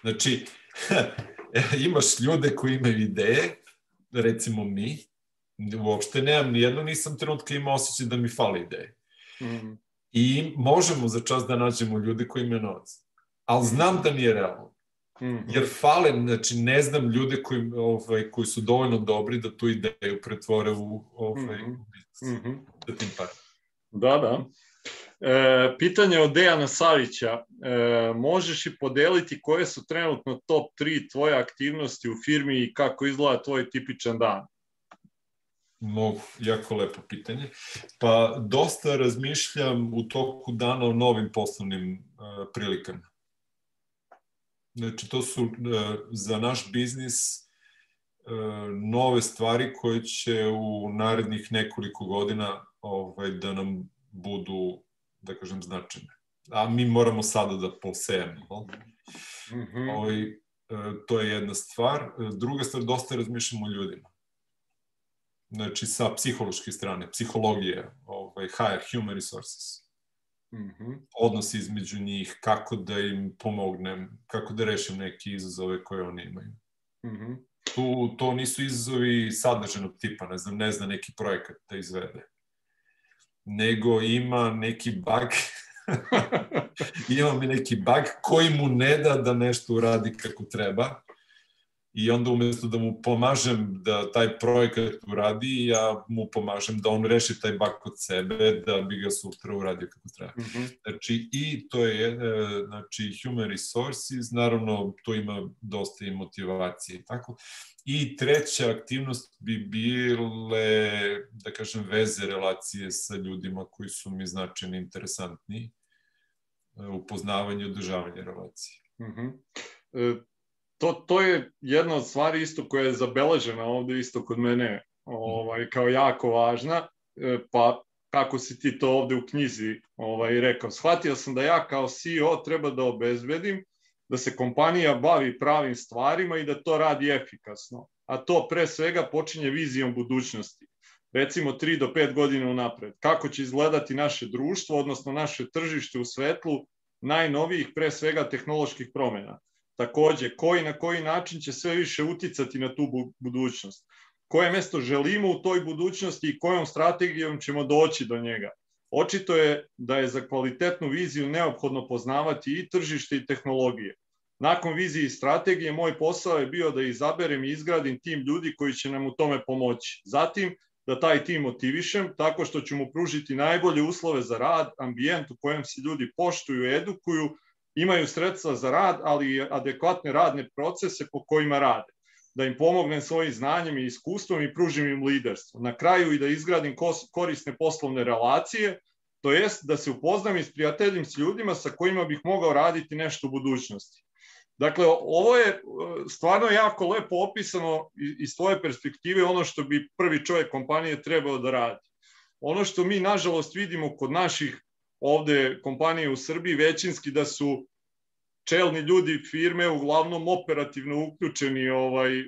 Znači, imaš ljude koji imaju ideje, recimo mi, uopšte nemam ni jedno, nisam trenutka imao osjećaj da mi fali ideje. Mm. I možemo za čas da nađemo ljude koji imaju novac. Ali znam da nije realno. Mm Jer fale, znači ne znam ljude koji, ovaj, koji su dovoljno dobri da tu ideju pretvore u ovaj, mm -hmm. Mm -hmm. Da tim par. Da, da. E, pitanje od Dejana Savića. E, možeš i podeliti koje su trenutno top 3 tvoje aktivnosti u firmi i kako izgleda tvoj tipičan dan? Mogu, jako lepo pitanje. Pa dosta razmišljam u toku dana o novim poslovnim uh, prilikama. Znači, to su uh, za naš biznis uh, nove stvari koje će u narednih nekoliko godina ovaj, da nam budu, da kažem, značajne. a mi moramo sada da posejemo. Mm -hmm. ovaj, to je jedna stvar. Druga stvar, dosta razmišljamo o ljudima. Znači, sa psihološke strane, psihologije, ovaj, higher human resources. Mm -hmm. Odnos između njih, kako da im pomognem, kako da rešim neke izazove koje oni imaju. Mm -hmm. tu, to nisu izazovi sadržanog tipa, ne znam, ne zna neki projekat da izvede. Nego ima neki bug ima mi neki bug koji mu ne da da nešto uradi kako treba i onda umesto da mu pomažem da taj projekat uradi, ja mu pomažem da on reši taj bug kod sebe, da bi ga sutra uradio kako treba. Mm -hmm. Znači, i to je, e, znači, human resources, naravno, to ima dosta i motivacije i tako. I treća aktivnost bi bile, da kažem, veze, relacije sa ljudima koji su mi značajni, interesantni upoznavanje i održavanje relacije. Mm -hmm. e, to, to je jedna od stvari isto koja je zabeležena ovde isto kod mene ovaj, kao jako važna, e, pa kako si ti to ovde u knjizi ovaj, rekao. Shvatio sam da ja kao CEO treba da obezbedim da se kompanija bavi pravim stvarima i da to radi efikasno. A to pre svega počinje vizijom budućnosti. Recimo 3 do 5 godina unapred. Kako će izgledati naše društvo, odnosno naše tržište u svetlu najnovijih pre svega tehnoloških promena Takođe, koji na koji način će sve više uticati na tu budućnost. Koje mesto želimo u toj budućnosti i kojom strategijom ćemo doći do njega. Očito je da je za kvalitetnu viziju neophodno poznavati i tržište i tehnologije. Nakon vizije i strategije, moj posao je bio da izaberem i izgradim tim ljudi koji će nam u tome pomoći. Zatim, da taj tim motivišem tako što ću mu pružiti najbolje uslove za rad, ambijent u kojem se ljudi poštuju, edukuju, imaju sredstva za rad, ali adekvatne radne procese po kojima rade. Da im pomognem svojim znanjem i iskustvom i pružim im liderstvo. Na kraju i da izgradim korisne poslovne relacije, to jest da se upoznam i sprijateljim s ljudima sa kojima bih mogao raditi nešto u budućnosti. Dakle, ovo je e, stvarno jako lepo opisano iz tvoje perspektive ono što bi prvi čovjek kompanije trebao da radi. Ono što mi, nažalost, vidimo kod naših ovde kompanije u Srbiji većinski da su čelni ljudi firme uglavnom operativno uključeni ovaj e,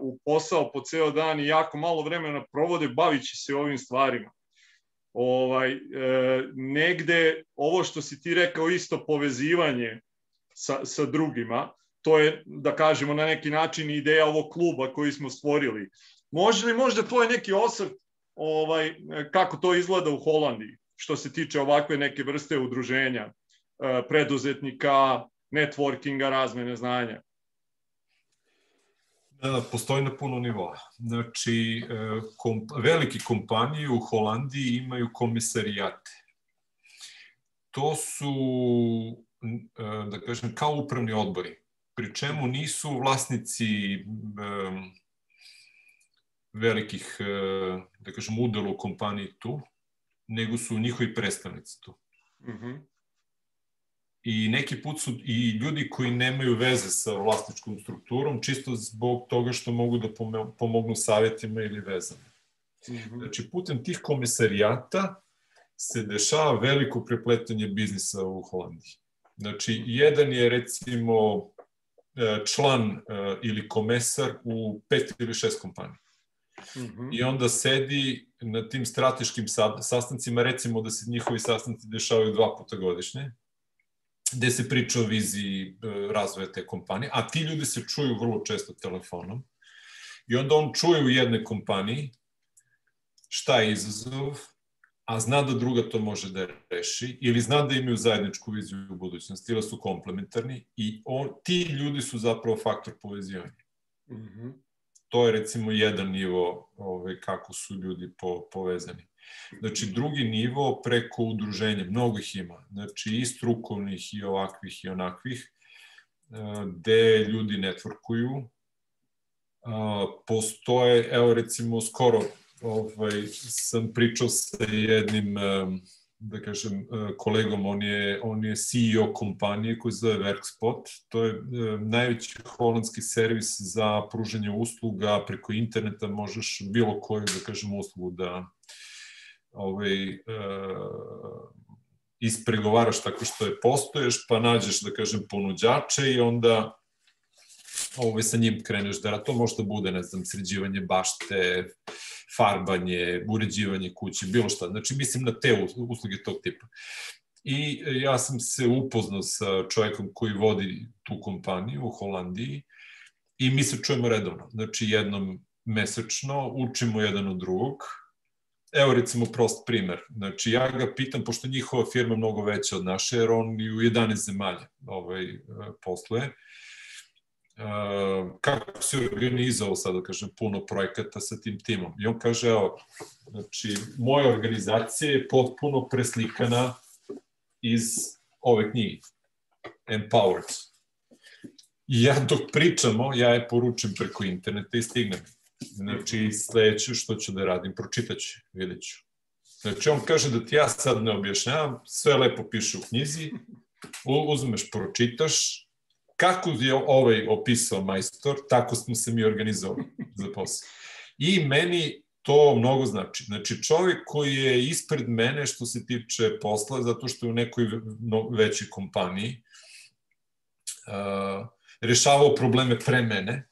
u posao po ceo dan i jako malo vremena provode bavići se ovim stvarima. Ovaj e, negde ovo što si ti rekao isto povezivanje sa, sa drugima, to je da kažemo na neki način ideja ovog kluba koji smo stvorili. Može li možda tvoj neki osvrt ovaj kako to izgleda u Holandiji? Što se tiče ovakve neke vrste udruženja e, preduzetnika, networkinga, razmene znanja? Da, postoji na puno nivoa. Znači, e, komp veliki kompanije u Holandiji imaju komisarijate. To su, e, da kažem, kao upravni odbori, pri čemu nisu vlasnici velikih, da kažem, udela u kompaniji tu, nego su njihovi predstavnici tu. Mm -hmm. I neki put su i ljudi koji nemaju veze sa vlasničkom strukturom, čisto zbog toga što mogu da pomognu savjetima ili vezama. Mm -hmm. Znači, putem tih komisarijata se dešava veliko prepletanje biznisa u Holandiji. Znači, jedan je recimo e, član e, ili komesar u pet ili šest kompanija. Mm -hmm. I onda sedi na tim strateškim sastancima, recimo da se njihovi sastanci dešavaju dva puta godišnje, gde se priča o viziji e, razvoja te kompanije, a ti ljudi se čuju vrlo često telefonom. I onda on čuje u jednoj kompaniji šta je izazov, a zna da druga to može da reši, ili zna da imaju zajedničku viziju u budućnosti, ili su komplementarni, i on, ti ljudi su zapravo faktor povezivanja. Mm -hmm to je recimo jedan nivo ovaj, kako su ljudi po, povezani. Znači, drugi nivo preko udruženja, mnogo ih ima, znači i strukovnih i ovakvih i onakvih, eh, gde ljudi networkuju. Eh, postoje, evo recimo, skoro ovaj, sam pričao sa jednim da kažem, e, kolegom, on je, on je CEO kompanije koji zove Workspot. To je e, najveći holandski servis za pružanje usluga preko interneta, možeš bilo koju, da kažem, uslugu da ovaj, e, ispregovaraš tako što je postoješ, pa nađeš, da kažem, ponuđače i onda ovaj, sa njim kreneš da. To možda bude, ne znam, sređivanje bašte, farbanje, uređivanje kuće, bilo šta. Znači, mislim na te usluge tog tipa. I ja sam se upoznao sa čovjekom koji vodi tu kompaniju u Holandiji i mi se čujemo redovno. Znači, jednom mesečno učimo jedan od drugog. Evo recimo prost primer. Znači ja ga pitam, pošto njihova firma mnogo veća od naše, jer on i u 11 zemalja ovaj, posluje, kako se organizovao sad, da kažem, puno projekata sa tim timom. I on kaže, evo, znači, moja organizacija je potpuno preslikana iz ove knjige, Empowered. I ja dok pričamo, ja je poručim preko interneta i stignem. Znači, sledeće što ću da radim, pročitaću, vidjet ću. Znači, on kaže da ti ja sad ne objašnjavam, sve lepo piše u knjizi, uzmeš, pročitaš, kako je ovaj opisao majstor, tako smo se mi organizovali za posao. I meni to mnogo znači. Znači, čovjek koji je ispred mene što se tiče posla, zato što je u nekoj većoj kompaniji, uh, rešavao probleme pre mene,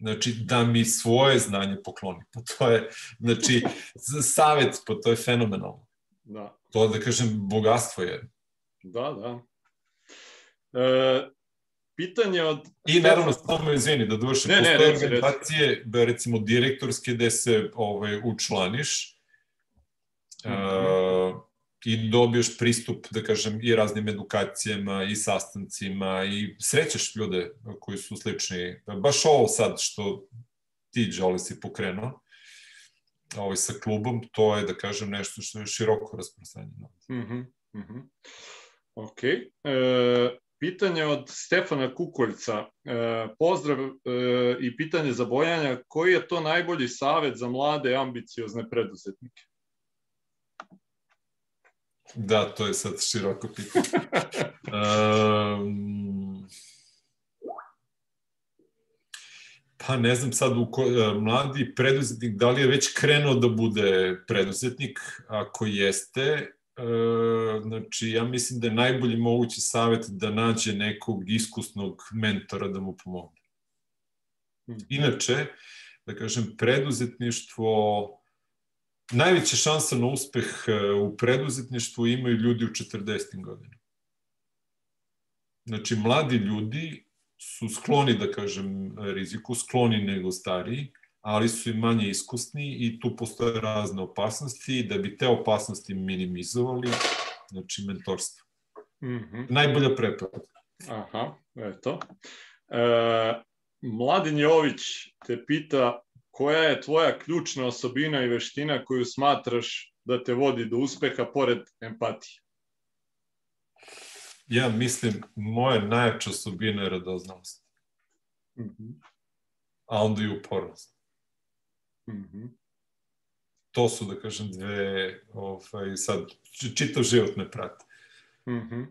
znači da mi svoje znanje pokloni. Pa to je, znači, savet, pa to je fenomenalno. Da. To, da kažem, bogatstvo je. Da, da. E, pitanje od... I naravno, samo izvini, da duše, ne, postoje ne, reci, organizacije, reci. Da, recimo, direktorske, gde se ovaj, učlaniš, mm -hmm. uh, i dobiješ pristup, da kažem, i raznim edukacijama, i sastancima, i srećeš ljude koji su slični. Baš ovo sad što ti, Đole, si pokrenuo, ovaj, sa klubom, to je, da kažem, nešto što je široko rasprostranjeno. Mm -hmm, mm -hmm. Ok. E, pitanje od Stefana Kukoljca. E, pozdrav e, i pitanje za Bojanja. Koji je to najbolji savet za mlade ambiciozne preduzetnike? Da, to je sad široko pitanje. um, pa ne znam sad, u ko, e, mladi preduzetnik, da li je već krenuo da bude preduzetnik? Ako jeste, znači ja mislim da je najbolji mogući savet da nađe nekog iskusnog mentora da mu pomogne. Hmm. Inače, da kažem, preduzetništvo najveća šansa na uspeh e, u preduzetništvu imaju ljudi u 40. godinu. Znači, mladi ljudi su skloni, da kažem, riziku, skloni nego stariji, ali su i manje iskusni i tu postoje razne opasnosti da bi te opasnosti minimizovali, znači mentorstvo. Mm -hmm. Najbolja preporuka. Aha, eto. E, Mladen Jović te pita koja je tvoja ključna osobina i veština koju smatraš da te vodi do uspeha pored empatije? Ja mislim, moja najjača osobina je radoznalost. Mm -hmm. A onda i upornost. Mm -hmm. To su, da kažem, dve, ovaj, sad, čitav život me prati. Mm -hmm.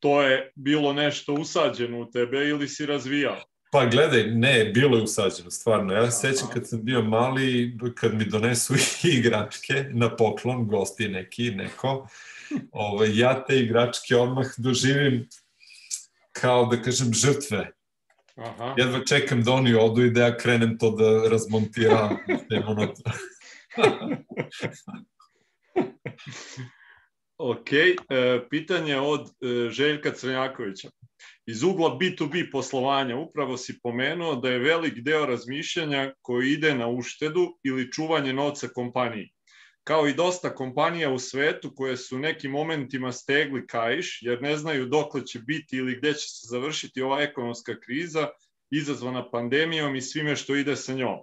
To je bilo nešto usađeno u tebe ili si razvijao? Pa gledaj, ne, bilo je usađeno, stvarno. Ja se sećam kad sam bio mali, kad mi donesu igračke na poklon, gosti neki, neko, ovaj, ja te igračke odmah doživim kao, da kažem, žrtve. Aha. Jedva čekam da oni odu i da ja krenem to da razmontiram. ok, e, pitanje od e, Željka Crnjakovića. Iz ugla B2B poslovanja upravo si pomenuo da je velik deo razmišljanja koji ide na uštedu ili čuvanje novca kompaniji. Kao i dosta kompanija u svetu koje su nekim momentima stegli kaiš jer ne znaju dokle će biti ili gde će se završiti ova ekonomska kriza izazvana pandemijom i svime što ide sa njom.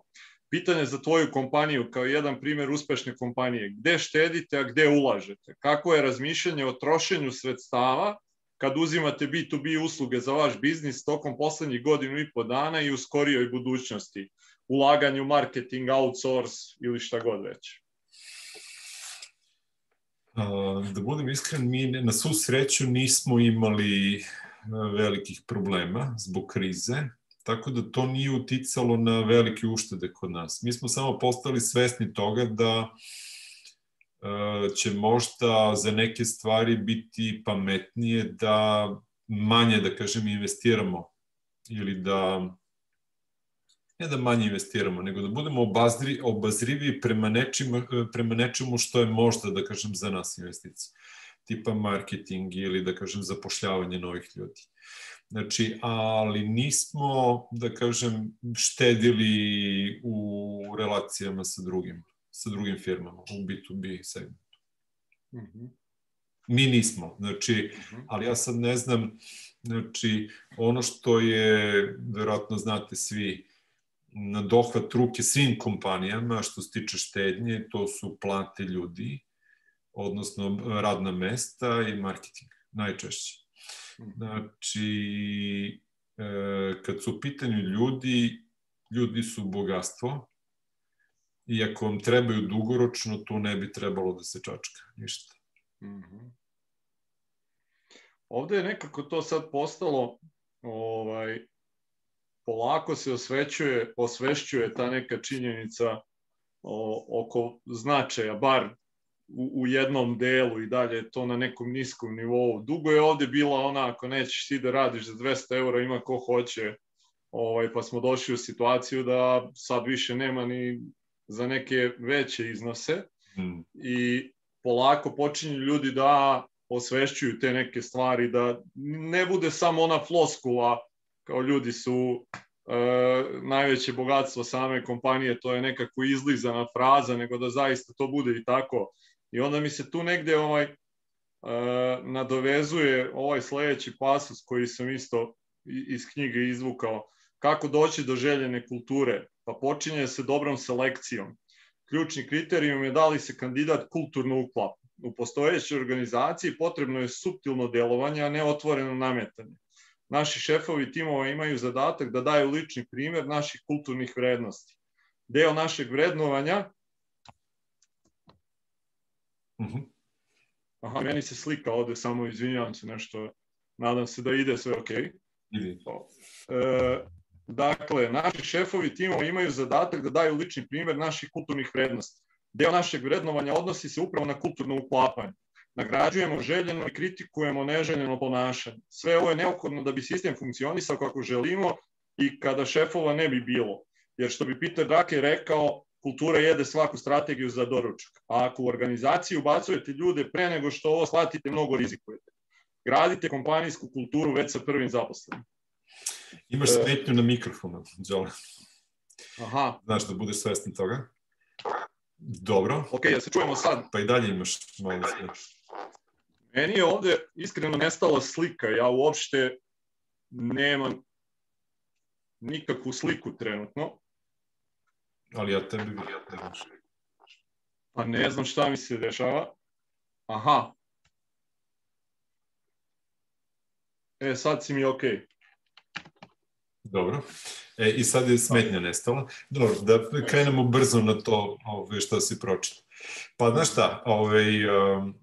Pitanje za tvoju kompaniju kao jedan primer uspešne kompanije. Gde štedite, a gde ulažete? Kako je razmišljanje o trošenju sredstava kad uzimate B2B usluge za vaš biznis tokom poslednjih godinu i po dana i u skorijoj budućnosti, ulaganje u marketing, outsource ili šta god već? Da budem iskren, mi na svu sreću nismo imali velikih problema zbog krize, tako da to nije uticalo na velike uštede kod nas. Mi smo samo postali svesni toga da će možda za neke stvari biti pametnije da manje, da kažem, investiramo ili da ne da manje investiramo, nego da budemo obazri, obazrivi prema, nečim, prema nečemu što je možda, da kažem, za nas investicija. Tipa marketing ili, da kažem, zapošljavanje novih ljudi. Znači, ali nismo, da kažem, štedili u relacijama sa drugim, sa drugim firmama, u B2B segmentu. Mm -hmm. Mi nismo, znači, mm -hmm. ali ja sad ne znam, znači, ono što je, verovatno znate svi, na dohvat ruke svim kompanijama što se tiče štednje, to su plate ljudi, odnosno radna mesta i marketing, najčešće. Znači, e, kad su u pitanju ljudi, ljudi su bogatstvo, i ako vam trebaju dugoročno, to ne bi trebalo da se čačka, ništa. Mm -hmm. Ovde je nekako to sad postalo ovaj, polako se osvećuje, osvešćuje ta neka činjenica o, oko značaja, bar u, u jednom delu i dalje to na nekom niskom nivou. Dugo je ovde bila ona, ako nećeš ti da radiš za 200 eura, ima ko hoće, ovaj, pa smo došli u situaciju da sad više nema ni za neke veće iznose hmm. i polako počinju ljudi da osvešćuju te neke stvari, da ne bude samo ona floskula kao ljudi su e, najveće bogatstvo same kompanije, to je nekako izlizana fraza, nego da zaista to bude i tako. I onda mi se tu negde ovaj, e, nadovezuje ovaj sledeći pasus koji sam isto iz knjige izvukao. Kako doći do željene kulture? Pa počinje se dobrom selekcijom. Ključni kriterijum je da li se kandidat kulturno uklapa. U postojećoj organizaciji potrebno je subtilno delovanje, a ne otvoreno nametanje. Naši šefovi timova imaju zadatak da daju lični primer naših kulturnih vrednosti. Deo našeg vrednovanja mhm. Aha, meni se slika ovde, samo izvinjavam se nešto, nadam se da ide sve ok. Ide. E, dakle, naši šefovi timova imaju zadatak da daju lični primer naših kulturnih vrednosti. Deo našeg vrednovanja odnosi se upravo na kulturno uklapanje. Nagrađujemo željeno i kritikujemo neželjeno ponašanje. Sve ovo je neophodno da bi sistem funkcionisao kako želimo i kada šefova ne bi bilo. Jer što bi Peter Drucker rekao, kultura jede svaku strategiju za doručak. A ako u organizaciji ubacujete ljude pre nego što ovo shvatite, mnogo rizikujete. Gradite kompanijsku kulturu već sa prvim zaposlenim. Imaš e, smetnju na mikrofonu, Đole. Aha. Znaš da budeš svestan toga? Dobro. Ok, ja se čujemo sad. Pa i dalje imaš malo smetnju. Meni je ovde iskreno nestala slika. Ja uopšte nemam nikakvu sliku trenutno. Ali ja tebi. Ja Pa ne znam šta mi se dešava. Aha. E, sad si mi okej. Okay. Dobro. E, I sad je smetnja nestala. Dobro, da krenemo brzo na to ove, šta si pročitao. Pa znaš šta, ovaj, um,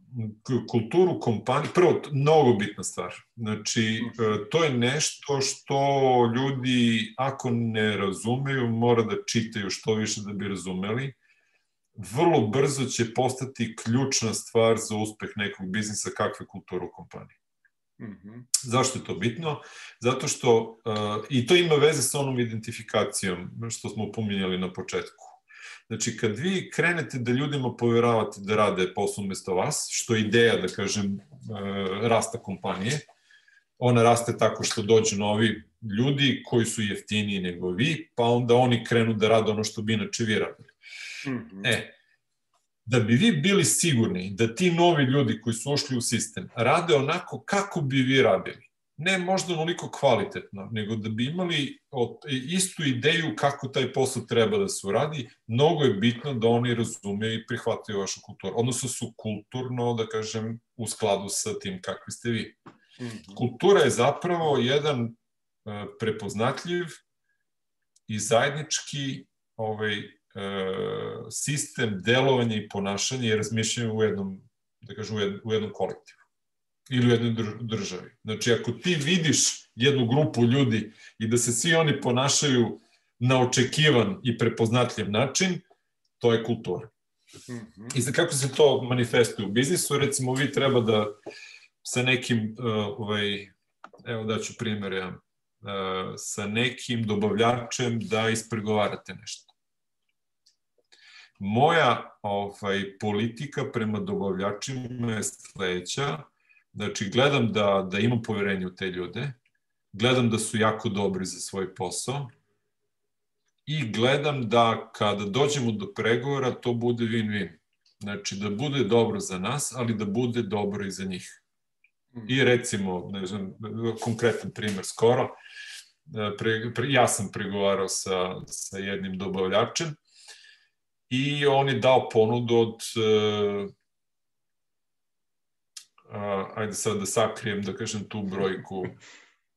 kulturu kompanije, prvo, mnogo bitna stvar. Znači, uh, to je nešto što ljudi, ako ne razumeju, mora da čitaju što više da bi razumeli. Vrlo brzo će postati ključna stvar za uspeh nekog biznisa kakve kulturu u kompaniji. Mm -hmm. Zašto je to bitno? Zato što, uh, i to ima veze sa onom identifikacijom što smo pominjali na početku Znači, kad vi krenete da ljudima poveravate da rade posao umesto vas, što je ideja, da kažem, e, rasta kompanije, ona raste tako što dođu novi ljudi koji su jeftiniji nego vi, pa onda oni krenu da rade ono što bi inače vi radili. Mm -hmm. E, da bi vi bili sigurni da ti novi ljudi koji su ošli u sistem rade onako kako bi vi radili, ne možda onoliko kvalitetno, nego da bi imali istu ideju kako taj posao treba da se uradi, mnogo je bitno da oni razumeju i prihvataju vašu kulturu. Odnosno su kulturno, da kažem, u skladu sa tim kakvi ste vi. -hmm. Kultura je zapravo jedan uh, prepoznatljiv i zajednički ovaj, uh, sistem delovanja i ponašanja i razmišljanja u jednom, da kažem, u jednom kolektivu ili u jednoj državi. Znači, ako ti vidiš jednu grupu ljudi i da se svi oni ponašaju na očekivan i prepoznatljiv način, to je kultura. -hmm. I za kako se to manifestuje u biznisu, recimo vi treba da sa nekim, uh, ovaj, evo daću primjer, ja, uh, sa nekim dobavljačem da ispregovarate nešto. Moja ovaj, politika prema dobavljačima je sledeća, znači gledam da, da imam poverenje u te ljude, gledam da su jako dobri za svoj posao, i gledam da kada dođemo do pregovora to bude win-win. Znači da bude dobro za nas, ali da bude dobro i za njih. I recimo, ne znam, konkretan primer skoro, e, pre, pre, ja sam pregovarao sa, sa jednim dobavljačem i on je dao ponudu od uh, ajde sad da sakrijem, da kažem tu brojku,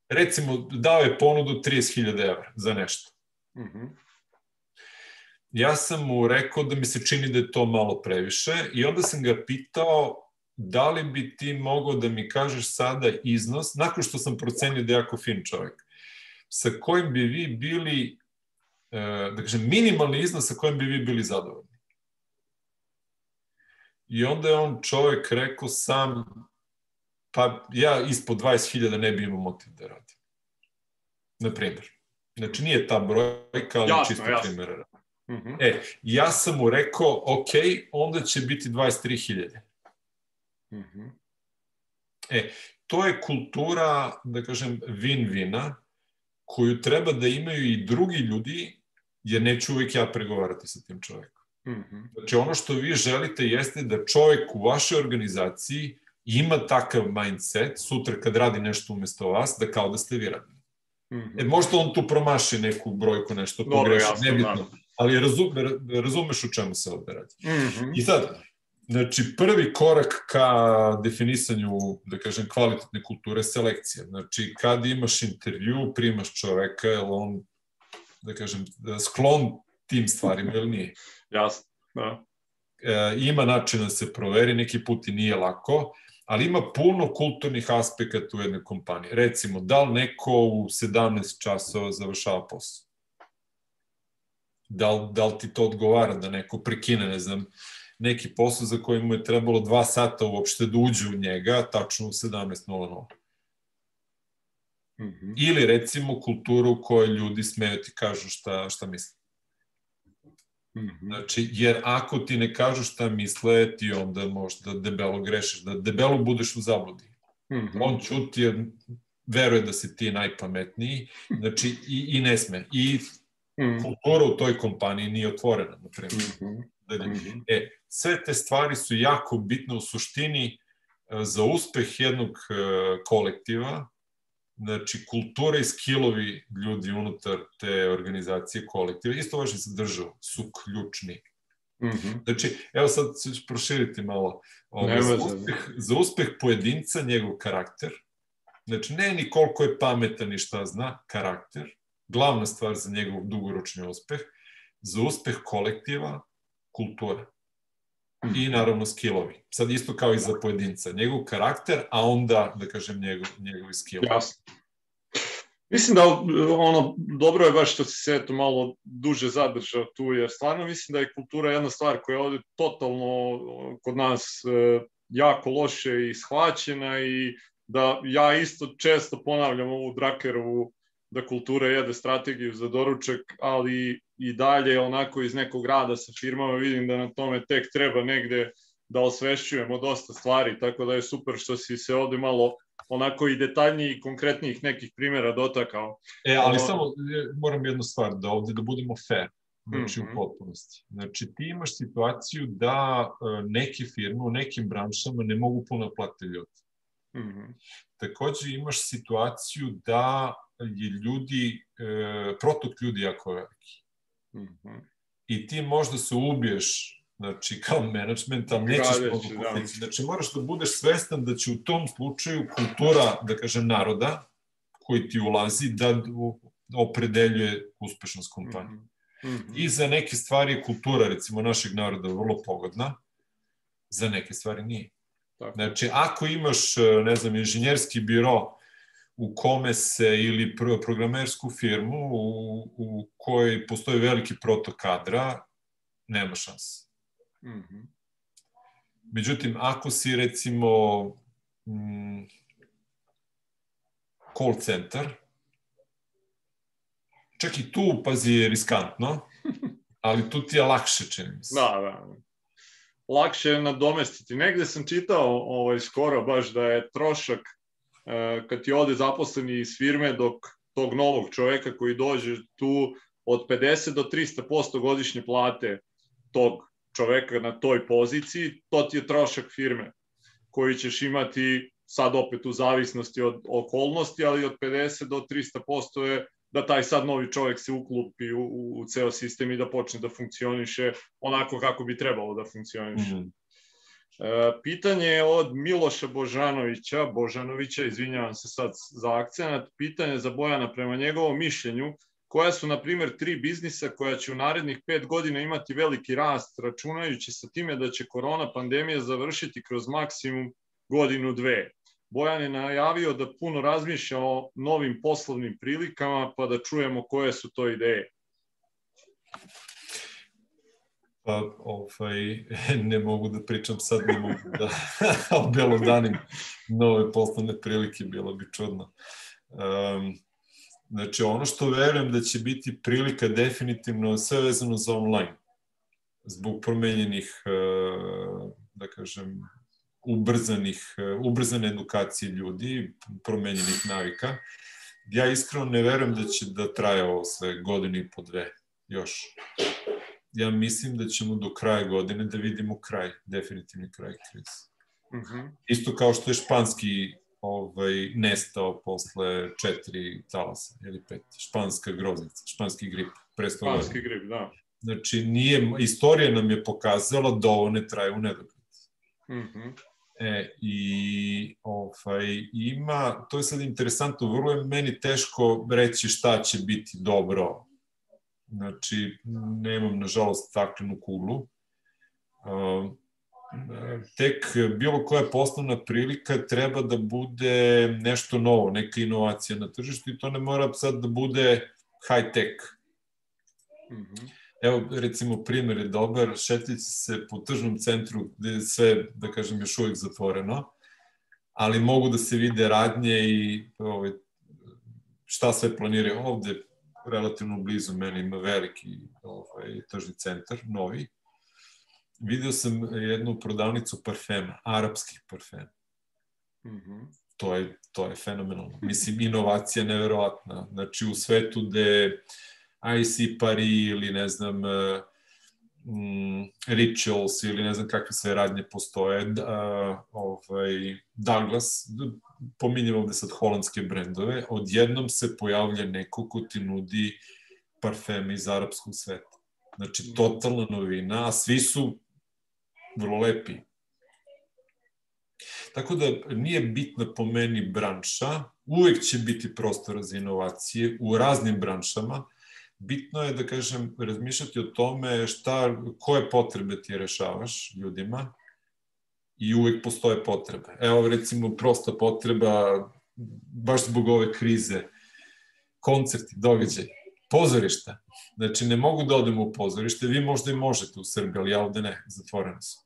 recimo dao je ponudu 30.000 evra za nešto. Mm -hmm. Ja sam mu rekao da mi se čini da je to malo previše i onda sam ga pitao da li bi ti mogao da mi kažeš sada iznos, nakon što sam procenio da je jako fin čovjek, sa kojim bi vi bili, e, da kažem, minimalni iznos sa kojim bi vi bili zadovoljni. I onda je on čovjek rekao sam, pa ja ispod 20.000 ne bi imao motiv da radim. Na primjer. Znači nije ta brojka, ali jasno, čisto jasno. primjera. Mm -hmm. E, ja sam mu rekao, ok, onda će biti 23.000. Mm -hmm. E, to je kultura, da kažem, win-wina, koju treba da imaju i drugi ljudi, jer neću uvijek ja pregovarati sa tim čovekom. Mm -hmm. Znači, ono što vi želite jeste da čovek u vašoj organizaciji ima takav mindset, sutra kad radi nešto umesto vas, da kao da ste vi radili. Mm -hmm. E, možda on tu promaši neku brojku, nešto pogreši, nebitno. Da ali razume, razumeš o čemu se ovde radi. Mm -hmm. I sad, znači, prvi korak ka definisanju, da kažem, kvalitetne kulture selekcije. Znači, kad imaš intervju, primaš čoveka, je on, da kažem, sklon tim stvarima ili nije? Jasno, da. E, ima način da se proveri, neki put i nije lako, ali ima puno kulturnih aspekata u jednoj kompaniji. Recimo, da li neko u 17 časova završava posao? da li, da li ti to odgovara da neko prekine, ne znam, neki posao za koji mu je trebalo dva sata uopšte da uđe u njega, tačno u 17.00. Mm -hmm. Ili recimo kulturu u kojoj ljudi smeju ti kažu šta, šta misle. Mm -hmm. Znači, jer ako ti ne kažu šta misle, ti onda možda debelo grešiš, da debelo budeš u zabludi. Mm -hmm. On čuti jer veruje da si ti najpametniji, znači i, i ne sme. I mm. kultura u toj kompaniji nije otvorena, na primjer. Mm -hmm. E, sve te stvari su jako bitne u suštini e, za uspeh jednog e, kolektiva, znači kultura i skillovi ljudi unutar te organizacije kolektiva, isto važno za državu, su ključni. Mm -hmm. Znači, evo sad ću proširiti malo. Ovo, za, uspeh, za uspeh pojedinca, njegov karakter, znači ne ni koliko je pametan i šta zna, karakter, glavna stvar za njegov dugoročni uspeh, za uspeh kolektiva, kultura. I naravno skillovi. Sad isto kao i za pojedinca. Njegov karakter, a onda, da kažem, njegov, njegovi skillovi. Jasno. Mislim da ono dobro je baš što si se eto malo duže zadržao tu, jer stvarno mislim da je kultura jedna stvar koja je ovde totalno kod nas e, jako loše i shvaćena i da ja isto često ponavljam ovu Drakerovu da kultura jede strategiju za doručak, ali i dalje onako iz nekog rada sa firmama vidim da na tome tek treba negde da osvešćujemo dosta stvari, tako da je super što si se ovde malo onako i detaljnijih i konkretnijih nekih primjera dotakao. E, ali ono... samo moram jednu stvar, da ovde da budemo fair, znači mm -hmm. u mhm. potpunosti. Znači ti imaš situaciju da e, neke firme u nekim branšama ne mogu puno platiti ljudi. Mm -hmm. Takođe imaš situaciju da je ljudi, e, protok ljudi jako veliki. Mm -hmm. I ti možda se ubiješ znači kao management, ali nećeš mnogo da. Znači moraš da budeš svestan da će u tom slučaju kultura, da kažem, naroda koji ti ulazi da opredeljuje uspešnost kompanije. Mm -hmm. I za neke stvari je kultura, recimo, našeg naroda vrlo pogodna, za neke stvari nije. Tako. Znači, ako imaš, ne znam, inženjerski biro u kome se, ili programersku firmu u, u kojoj postoji veliki protok kadra, nema šanse. Mm -hmm. Međutim, ako si recimo mm, call center, čak i tu, pazi, je riskantno, ali tu ti je lakše, čini mi se. Da, da. Lakše nadomestiti. Negde sam čitao ovaj, skoro baš da je trošak e, kad ti ode zaposleni iz firme dok tog novog čoveka koji dođe tu od 50 do 300% godišnje plate tog čoveka na toj poziciji, to ti je trošak firme koji ćeš imati sad opet u zavisnosti od okolnosti, ali od 50 do 300% je da taj sad novi čovjek se uklupi u, u, u ceo sistem i da počne da funkcioniše onako kako bi trebalo da funkcioniše. Mm -hmm. E, pitanje je od Miloša Božanovića, Božanovića, izvinjavam se sad za akcenat, pitanje za Bojana prema njegovom mišljenju, koja su, na primjer, tri biznisa koja će u narednih pet godina imati veliki rast, računajući sa time da će korona pandemija završiti kroz maksimum godinu, dve. Bojan je najavio da puno razmišlja o novim poslovnim prilikama, pa da čujemo koje su to ideje. Pa, ovaj, ne mogu da pričam sad, ne mogu da obelodanim nove poslovne prilike, bilo bi čudno. Um, znači, ono što verujem da će biti prilika definitivno sve vezano za online, zbog promenjenih, da kažem, ubrzanih, ubrzane edukacije ljudi, promenjenih navika. Ja iskreno ne verujem da će da traje ovo sve godine i po dve još. Ja mislim da ćemo do kraja godine da vidimo kraj, definitivni kraj krize. Mm -hmm. Isto kao što je španski ovaj, nestao posle četiri talasa ili pet. Španska groznica, španski grip. Španski grip, da. Znači, nije, istorija nam je pokazala da ovo ne traje u nedogled. Mm -hmm. E, I ovaj, ima, to je sad interesantno, vrlo je meni teško reći šta će biti dobro. Znači, nemam, nažalost, staklenu kuglu. Uh, tek bilo koja poslovna prilika treba da bude nešto novo, neka inovacija na tržištu i to ne mora sad da bude high tech. Mm -hmm. Evo, recimo, primjer je dobar, šetljati se po tržnom centru gde je sve, da kažem, još uvijek zatvoreno, ali mogu da se vide radnje i ovaj, šta sve planiraju ovde, relativno blizu meni ima veliki ovaj, tržni centar, novi. Video sam jednu prodavnicu parfema, arapskih parfema. Mm -hmm. to, je, to je fenomenalno. Mislim, inovacija neverovatna. Znači, u svetu gde IC Paris ili ne znam mm, Rituals ili ne znam kakve sve radnje postoje, uh, ovaj, Douglas, pominjem ovde sad holandske brendove, odjednom se pojavlja neko ko ti nudi parfeme iz arapskog sveta. Znači, totalna novina, a svi su vrlo lepi. Tako da nije bitna po meni branša, uvek će biti prostora za inovacije u raznim branšama, bitno je da kažem razmišljati o tome šta koje potrebe ti rešavaš ljudima i uvek postoje potrebe. Evo recimo prosta potreba baš zbog ove krize koncerti, događaj, pozorišta. Znači ne mogu da odem u pozorište, vi možda i možete u Srbiji, ali ja ovde ne, zatvoreno su.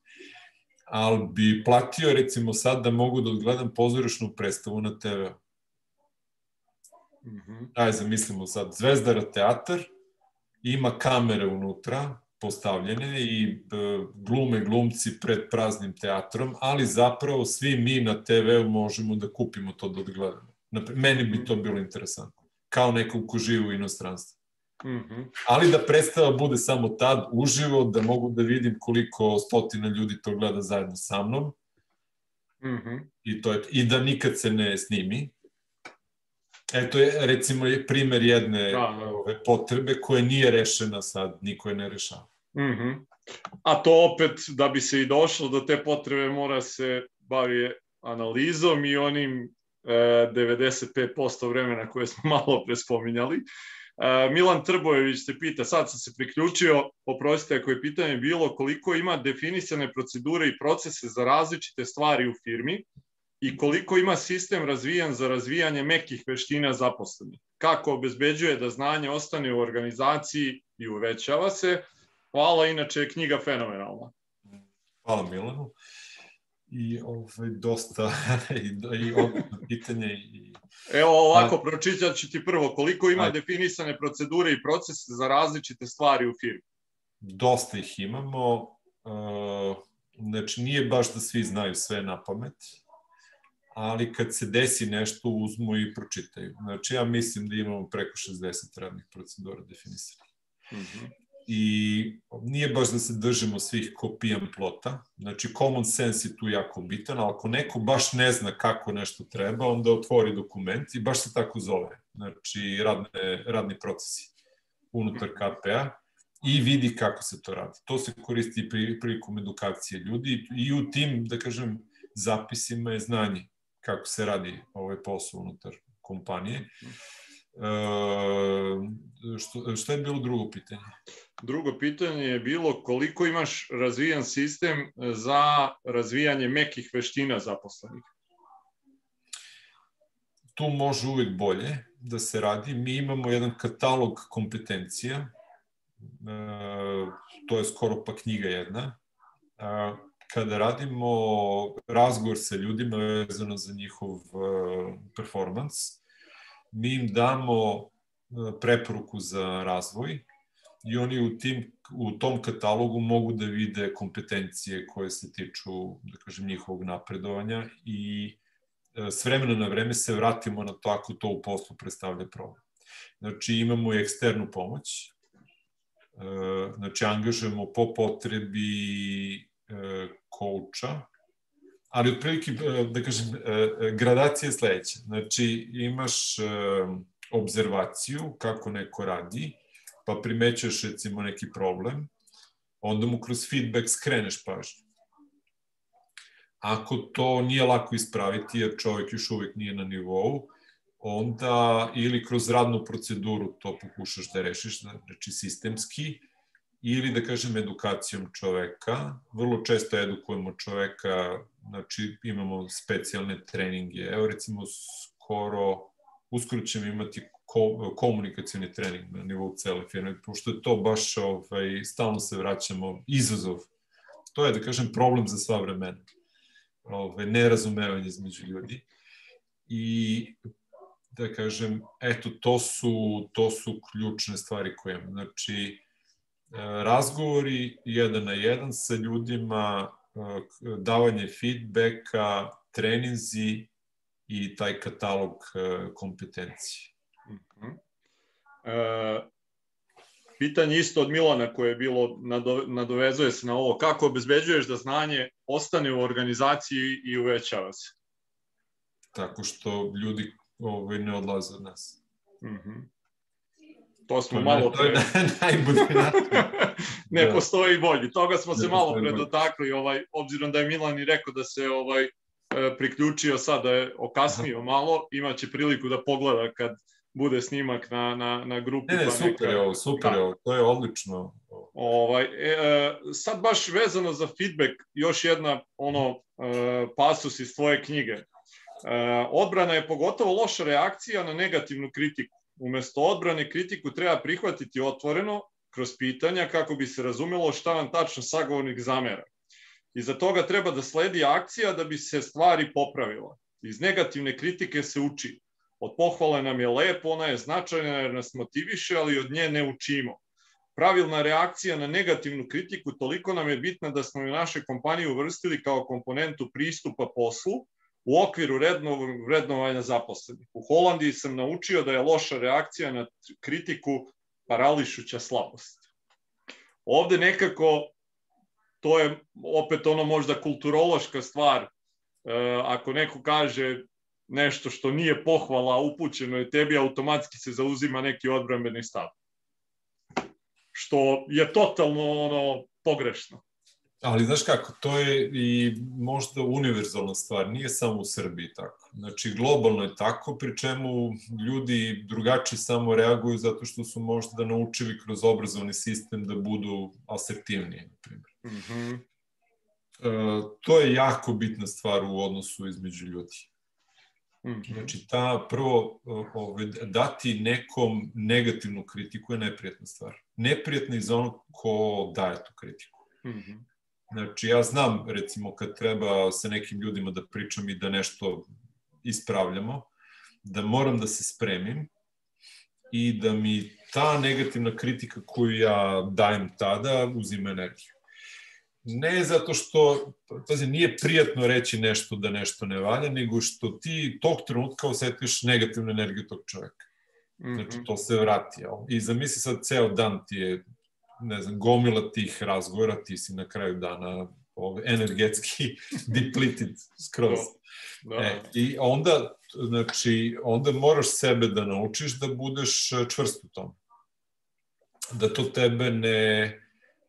Ali bi platio recimo sad da mogu da odgledam pozorišnu predstavu na TV-u Mm -hmm. Aj, zamislimo sad, Zvezdara teatar, ima kamere unutra, postavljene i e, glume glumci pred praznim teatrom, ali zapravo svi mi na TV-u možemo da kupimo to da odgledamo. Meni bi to bilo interesantno. Kao nekog ko živi u inostranstvu. Mm -hmm. Ali da predstava bude samo tad, uživo, da mogu da vidim koliko stotina ljudi to gleda zajedno sa mnom. Mm -hmm. I, to je, I da nikad se ne snimi, Eto je, recimo, primer jedne da, da. Ove, potrebe koje nije rešena sad, niko je ne rešava. Mm -hmm. A to opet, da bi se i došlo do te potrebe, mora se bavi analizom i onim e, 95% vremena koje smo malo pre spominjali. E, Milan Trbojević se pita, sad sam se priključio, oprostite ako je pitanje bilo koliko ima definisane procedure i procese za različite stvari u firmi, i koliko ima sistem razvijan za razvijanje mekih veština zaposlenih. Kako obezbeđuje da znanje ostane u organizaciji i uvećava se. Hvala, inače je knjiga fenomenalna. Hvala Milanu. I ovaj, dosta i, i pitanje. I... Evo ovako, A... pročitat ću ti prvo. Koliko ima Ajde. definisane procedure i procese za različite stvari u firmi? Dosta ih imamo. Uh, znači, nije baš da svi znaju sve na pamet ali kad se desi nešto uzmu i pročitaju. Znači ja mislim da imamo preko 60 radnih procedura definisanih. Mm -hmm. I nije baš da se držimo svih kopijan plota, znači common sense je tu jako bitan, ali ako neko baš ne zna kako nešto treba, onda otvori dokument i baš se tako zove, znači radne, radni procesi unutar KPA i vidi kako se to radi. To se koristi pri, prilikom edukacije ljudi i u tim, da kažem, zapisima je znanje kako se radi ovaj posao unutar kompanije. E, što, što je bilo drugo pitanje? Drugo pitanje je bilo koliko imaš razvijan sistem za razvijanje mekih veština zaposlenih? Tu može uvek bolje da se radi. Mi imamo jedan katalog kompetencija, e, to je skoro pa knjiga jedna, kada radimo razgovor sa ljudima vezano za njihov uh, performans, mi im damo uh, preporuku za razvoj i oni u, tim, u tom katalogu mogu da vide kompetencije koje se tiču, da kažem, njihovog napredovanja i uh, s vremena na vreme se vratimo na to ako to u poslu predstavlja problem. Znači imamo i eksternu pomoć, znači angažujemo po potrebi kouča, ali otprilike, e, da kažem, e, e, gradacija je sledeća. Znači, imaš obzervaciju kako neko radi, pa primećuješ recimo neki problem, onda mu kroz feedback skreneš pažnju. Ako to nije lako ispraviti, jer čovjek još uvijek nije na nivou, onda ili kroz radnu proceduru to pokušaš da rešiš, znači sistemski, ili da kažem edukacijom čoveka. Vrlo često edukujemo čoveka, znači imamo specijalne treninge. Evo recimo skoro, uskoro ćemo imati ko, komunikacijni trening na nivou cele firme, pošto je to baš, ovaj, stalno se vraćamo, izazov. To je, da kažem, problem za sva vremena. Ovaj, nerazumevanje između ljudi. I da kažem, eto, to su, to su ključne stvari koje imamo. Znači, razgovori jedan na jedan sa ljudima, e, davanje feedbacka, treninzi i taj katalog e, kompetencije. Uh -huh. e, pitanje isto od Milana koje je bilo, nadovezuje se na ovo, kako obezbeđuješ da znanje ostane u organizaciji i uvećava se? Tako što ljudi ovaj, ne odlaze od nas. Uh mhm. -huh. To smo to malo pre... To je najbolji ne da. postoji bolji. Toga smo ne se malo pre dotakli, ovaj, obzirom da je Milan i rekao da se ovaj e, priključio sad, da je okasnio Aha. malo, imaće priliku da pogleda kad bude snimak na, na, na grupi. Ne, ne, pa super je ovo, super je ovo, to je odlično. Ovaj, e, e, sad baš vezano za feedback, još jedna ono e, pasus iz tvoje knjige. E, odbrana je pogotovo loša reakcija na negativnu kritiku umesto odbrane kritiku treba prihvatiti otvoreno, kroz pitanja, kako bi se razumelo šta vam tačno sagovornik zamera. Iza toga treba da sledi akcija da bi se stvari popravila. Iz negativne kritike se uči. Od pohvale nam je lepo, ona je značajna jer nas motiviše, ali od nje ne učimo. Pravilna reakcija na negativnu kritiku toliko nam je bitna da smo u naše kompanije uvrstili kao komponentu pristupa poslu, u okviru rednog vrednovanja zaposlenih. U Holandiji sam naučio da je loša reakcija na kritiku parališuća slabost. Ovde nekako, to je opet ono možda kulturološka stvar, e, ako neko kaže nešto što nije pohvala, upućeno je tebi, automatski se zauzima neki odbrambeni stav. Što je totalno ono pogrešno. Ali znaš kako, to je i možda univerzalna stvar, nije samo u Srbiji tako. Znači, globalno je tako, pri čemu ljudi drugačije samo reaguju zato što su možda naučili kroz obrazovni sistem da budu asertivniji, na primjer. Mm -hmm. e, to je jako bitna stvar u odnosu između ljudi. Mm -hmm. Znači, ta prvo, ove, dati nekom negativnu kritiku je neprijatna stvar. Neprijatna i za onog ko daje tu kritiku. Mm -hmm Znači, ja znam, recimo, kad treba sa nekim ljudima da pričam i da nešto ispravljamo, da moram da se spremim i da mi ta negativna kritika koju ja dajem tada uzima energiju. Ne zato što, pazi, nije prijatno reći nešto da nešto ne valja, nego što ti tog trenutka osetiš negativnu energiju tog čoveka. Znači, to se vrati. Jel? I zamisli sad, ceo dan ti je, ne znam, gomila tih razgovora, ti si na kraju dana ovaj, energetski depleted skroz. Da. E, I onda, znači, onda moraš sebe da naučiš da budeš čvrst u tom. Da to tebe ne,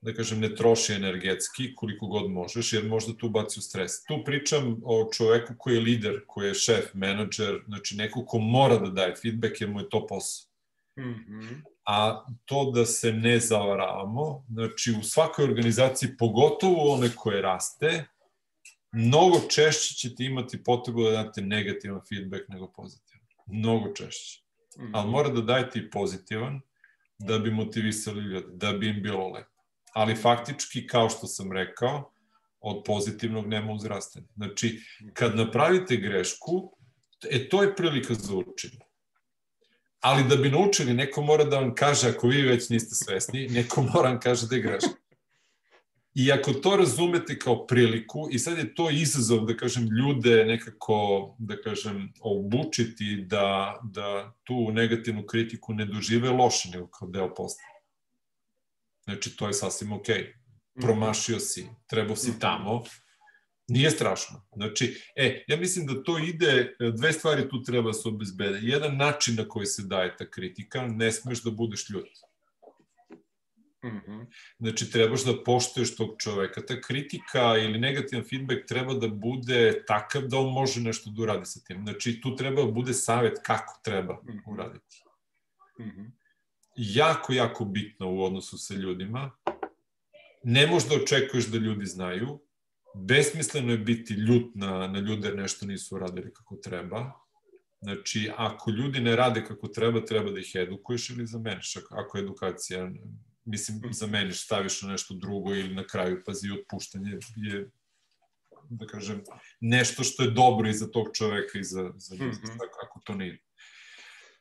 da kažem, ne troši energetski koliko god možeš, jer možda tu baci u stres. Tu pričam o čoveku koji je lider, koji je šef, menadžer, znači neko ko mora da daje feedback jer mu je to posao. Mm -hmm. A to da se ne zavaravamo, znači u svakoj organizaciji, pogotovo one koje raste, mnogo češće ćete imati potrebu da date negativan feedback nego pozitivan. Mnogo češće. Mm -hmm. Ali mora da dajete i pozitivan da bi motivisali ljudi, da bi im bilo lepo ali faktički, kao što sam rekao, od pozitivnog nema uzrastanja. Znači, kad napravite grešku, e, to je prilika za učenje. Ali da bi naučili, neko mora da vam kaže, ako vi već niste svesni, neko mora vam kaže da je greška. I ako to razumete kao priliku, i sad je to izazov, da kažem, ljude nekako, da kažem, obučiti da, da tu negativnu kritiku ne dožive loše, nego kao deo posla. Znači, to je sasvim okej. Okay. Mhm. Promašio si, trebao si mhm. tamo, nije strašno. Znači, e, ja mislim da to ide, dve stvari tu treba se obezbede. Jedan način na koji se daje ta kritika, ne smeš da budeš ljut. Mm -hmm. Znači, trebaš da poštuješ tog čoveka. Ta kritika ili negativan feedback treba da bude takav da on može nešto da uradi sa tim. Znači, tu treba da bude savet kako treba mm -hmm. uraditi. Mm -hmm jako, jako bitno u odnosu sa ljudima. Ne možda očekuješ da ljudi znaju. Besmisleno je biti ljut na, na ljude nešto nisu uradili kako treba. Znači, ako ljudi ne rade kako treba, treba da ih edukuješ ili zameniš. Ako je edukacija, mislim, zameniš, staviš na nešto drugo ili na kraju, pazi, otpuštanje je da kažem, nešto što je dobro i za tog čoveka i za, za mm -hmm. ako to ne ide.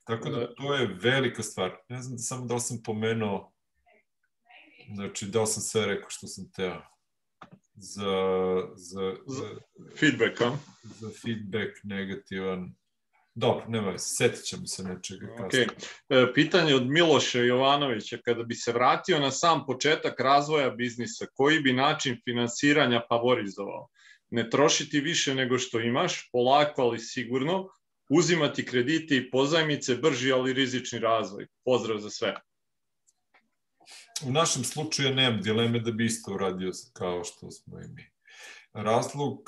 Tako da to je velika stvar. Ne znam samo da sam pomenuo, znači da sam sve rekao što sam teo. Za, za, za, feedback, a? Za feedback negativan. Dobro, nema, setit ćemo se nečega kasnije. Okay. E, pitanje od Miloša Jovanovića, kada bi se vratio na sam početak razvoja biznisa, koji bi način finansiranja favorizovao? Ne trošiti više nego što imaš, polako ali sigurno, uzimati kredite i pozajmice, brži ali rizični razvoj. Pozdrav za sve. U našem slučaju nemam dileme da bi isto uradio kao što smo i mi. Razlog,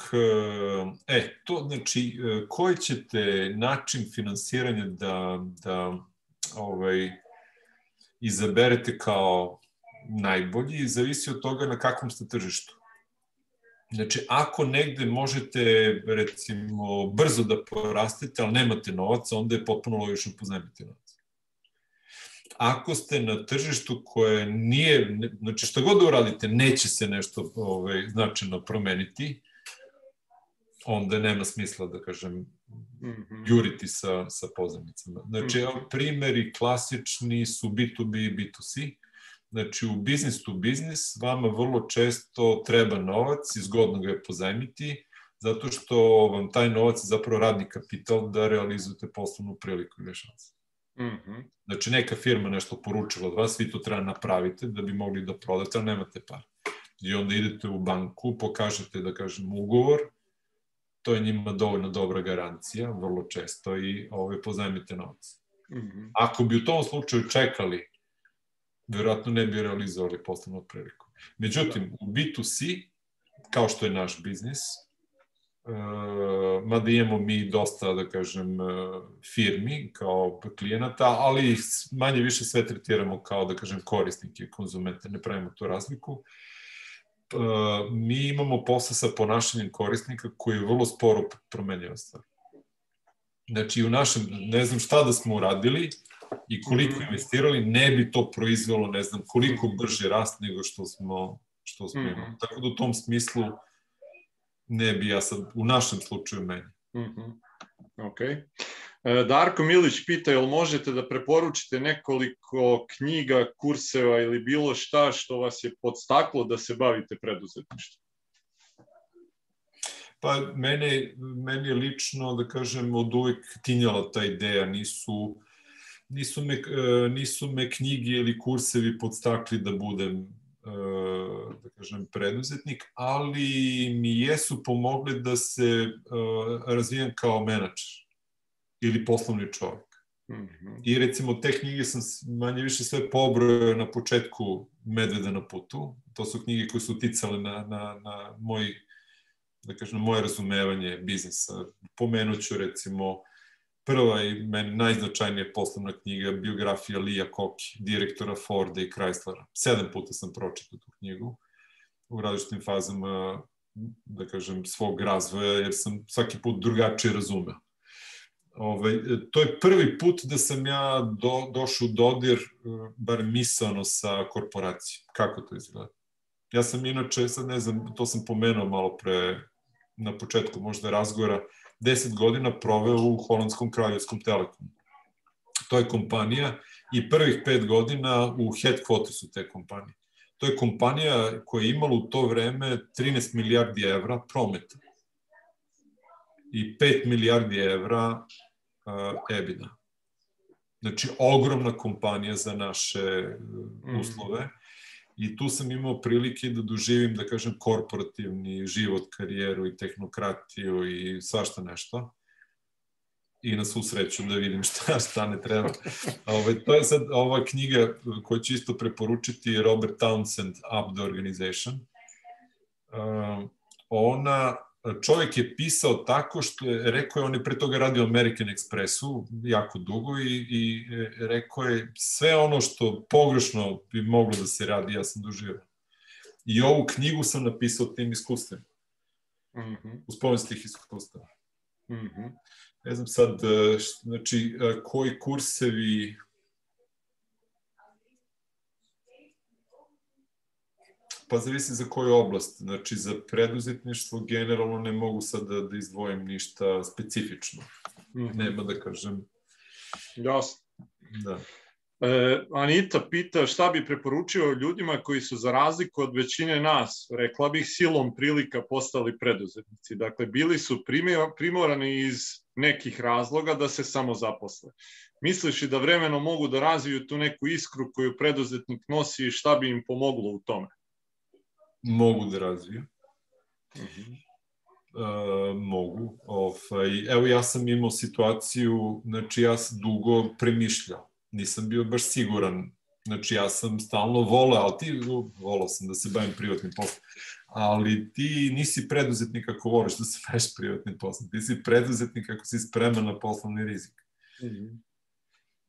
e, e to znači, e, koji ćete način finansiranja da, da ovaj, izaberete kao najbolji, zavisi od toga na kakvom ste tržištu. Znači, ako negde možete, recimo, brzo da porastete, ali nemate novac, onda je potpuno logično pozajmiti novac. Ako ste na tržištu koje nije, znači što god da uradite, neće se nešto ovaj, značajno promeniti, onda nema smisla, da kažem, mhm. juriti sa, sa pozajmicama. Znači, mhm. primeri klasični su B2B i B2C. Znači, u business to business vama vrlo često treba novac i zgodno ga je pozajmiti, zato što vam taj novac je zapravo radni kapital da realizujete poslovnu priliku ili šansu. Mm -hmm. Znači, neka firma nešto poručila od vas, vi to treba napravite da bi mogli da prodate, ali nemate par. I onda idete u banku, pokažete, da kažem, ugovor, to je njima dovoljno dobra garancija, vrlo često, i ovaj, pozajmite novac. Mm -hmm. Ako bi u tom slučaju čekali verovatno ne bi realizovali poslovnu priliku. Međutim, u B2C, kao što je naš biznis, mada imamo mi dosta, da kažem, uh, firmi kao klijenata, ali ih manje više sve tretiramo kao, da kažem, korisnike, konzumente, ne pravimo tu razliku. Uh, mi imamo posla sa ponašanjem korisnika koji je vrlo sporo promenjiva stvar. Znači, u našem, ne znam šta da smo uradili, i koliko mhm. investirali, ne bi to proizvelo, ne znam, koliko mhm. brže rast nego što smo, što smo imali. Tako da u tom smislu ne bi ja sad, u našem slučaju meni. Mm -hmm. Ok. E, Darko Milić pita, jel možete da preporučite nekoliko knjiga, kurseva ili bilo šta što vas je podstaklo da se bavite preduzetništvom? Pa mene, meni je lično, da kažem, od uvek tinjala ta ideja, nisu, nisu, me, e, nisu me knjige ili kursevi podstakli da budem da kažem, preduzetnik, ali mi jesu pomogli da se e, razvijam kao menadžer ili poslovni čovjek. Mm -hmm. I recimo te knjige sam manje više sve pobrojao na početku Medveda na putu. To su knjige koje su uticale na, na, na moj da kažem, moje razumevanje biznisa. Pomenuću recimo prva i meni najznačajnija poslovna knjiga, biografija Lija Koki, direktora Forda i Chryslera. Sedam puta sam pročitao tu knjigu u različitim fazama, da kažem, svog razvoja, jer sam svaki put drugačije razumeo. Ovaj, to je prvi put da sam ja do, došao u dodir, bar misalno, sa korporacijom. Kako to izgleda? Ja sam inače, sad ne znam, to sam pomenuo malo pre na početku možda razgovora, 10 godina proveo u Holandskom kraljevskom telekomu. To je kompanija i prvih 5 godina u headquartersu te kompanije. To je kompanija koja je imala u to vreme 13 milijardi evra prometa i 5 milijardi evra uh, EBITDA. Znači, ogromna kompanija za naše uh, uslove. Mm i tu sam imao prilike da doživim, da kažem, korporativni život, karijeru i tehnokratiju i svašta nešto. I na svu sreću da vidim šta, šta ne treba. Ove, ovaj, to je sad ova knjiga koju ću isto preporučiti, Robert Townsend, Up the Organization. Uh, ona čovjek je pisao tako što je, rekao je, on je pre toga radio American Expressu jako dugo i, i e, rekao je sve ono što pogrešno bi moglo da se radi, ja sam doživio. I ovu knjigu sam napisao tim iskustvima. Mm -hmm. Uz pomoć tih iskustava. Mm -hmm. Ne znam sad, e, znači, e, koji kursevi Pa zavisi za koju oblast. Znači, za preduzetništvo generalno ne mogu sad da, da izdvojim ništa specifično. Mm -hmm. Nema da kažem. Jasno. Da. E, Anita pita šta bi preporučio ljudima koji su za razliku od većine nas, rekla bih, silom prilika postali preduzetnici. Dakle, bili su primorani iz nekih razloga da se samo zaposle. Misliš li da vremeno mogu da razviju tu neku iskru koju preduzetnik nosi i šta bi im pomoglo u tome? Mogu da razviju. Uh -huh. Uh, mogu. Ovaj, evo ja sam imao situaciju, znači ja sam dugo premišljao. Nisam bio baš siguran. Znači ja sam stalno voleo, ali ti volao sam da se bavim privatnim poslom. Ali ti nisi preduzetnik ako voliš da se baviš privatnim poslom. Ti si preduzetnik ako si spreman na poslovni rizik. Uh -huh.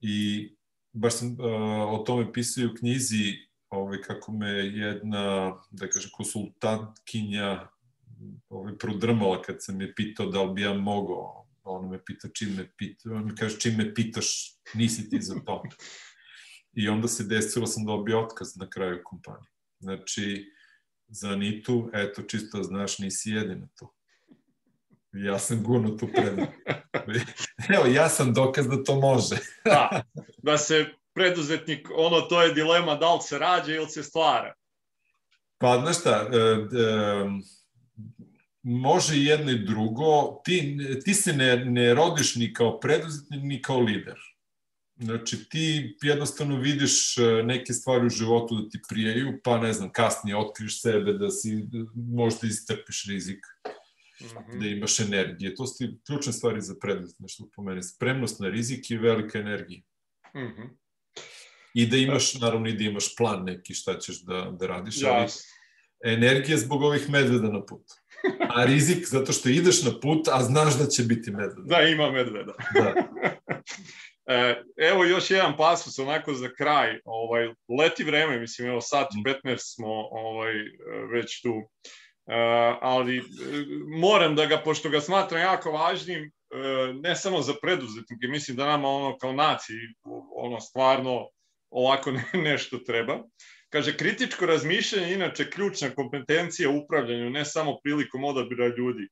I baš sam uh, o tome pisao u knjizi ovaj, kako me jedna, da kaže, konsultantkinja ovaj, prodrmala kad sam je pitao da li bi ja mogao. Ona me pita čim me pita, on mi kaže čim me pitaš, nisi ti za to. I onda se desilo sam dobio otkaz na kraju kompanije. Znači, za Anitu, eto, čisto znaš, nisi jedina to. Ja sam gurno tu predan. Evo, ja sam dokaz da to može. da, da se preduzetnik, ono, to je dilema da li se rađa ili se stvara. Pa, znaš šta, e, e, može i jedno i drugo. Ti, ti se ne, ne rodiš ni kao preduzetnik, ni kao lider. Znači, ti jednostavno vidiš e, neke stvari u životu da ti prijaju, pa ne znam, kasnije otkriš sebe, da si, možda istrpiš rizik, mm -hmm. da imaš energije. To su ključne stvari za preduzetništvo po mene. Spremnost na rizik i velika energija. Mm -hmm. I da imaš, naravno, i da imaš plan neki šta ćeš da, da radiš, ali energija zbog ovih medveda na putu. A rizik zato što ideš na put, a znaš da će biti medveda. Da, ima medveda. Da. E, evo još jedan pasus onako za kraj. Ovaj, leti vreme, mislim, evo sat 15 smo ovaj, već tu. Uh, ali uh, moram da ga, pošto ga smatram jako važnim, ne samo za preduzetnike, mislim da nama ono kao naciji, ono stvarno ovako nešto treba. Kaže, kritičko razmišljanje je inače ključna kompetencija u upravljanju, ne samo prilikom odabira ljudi.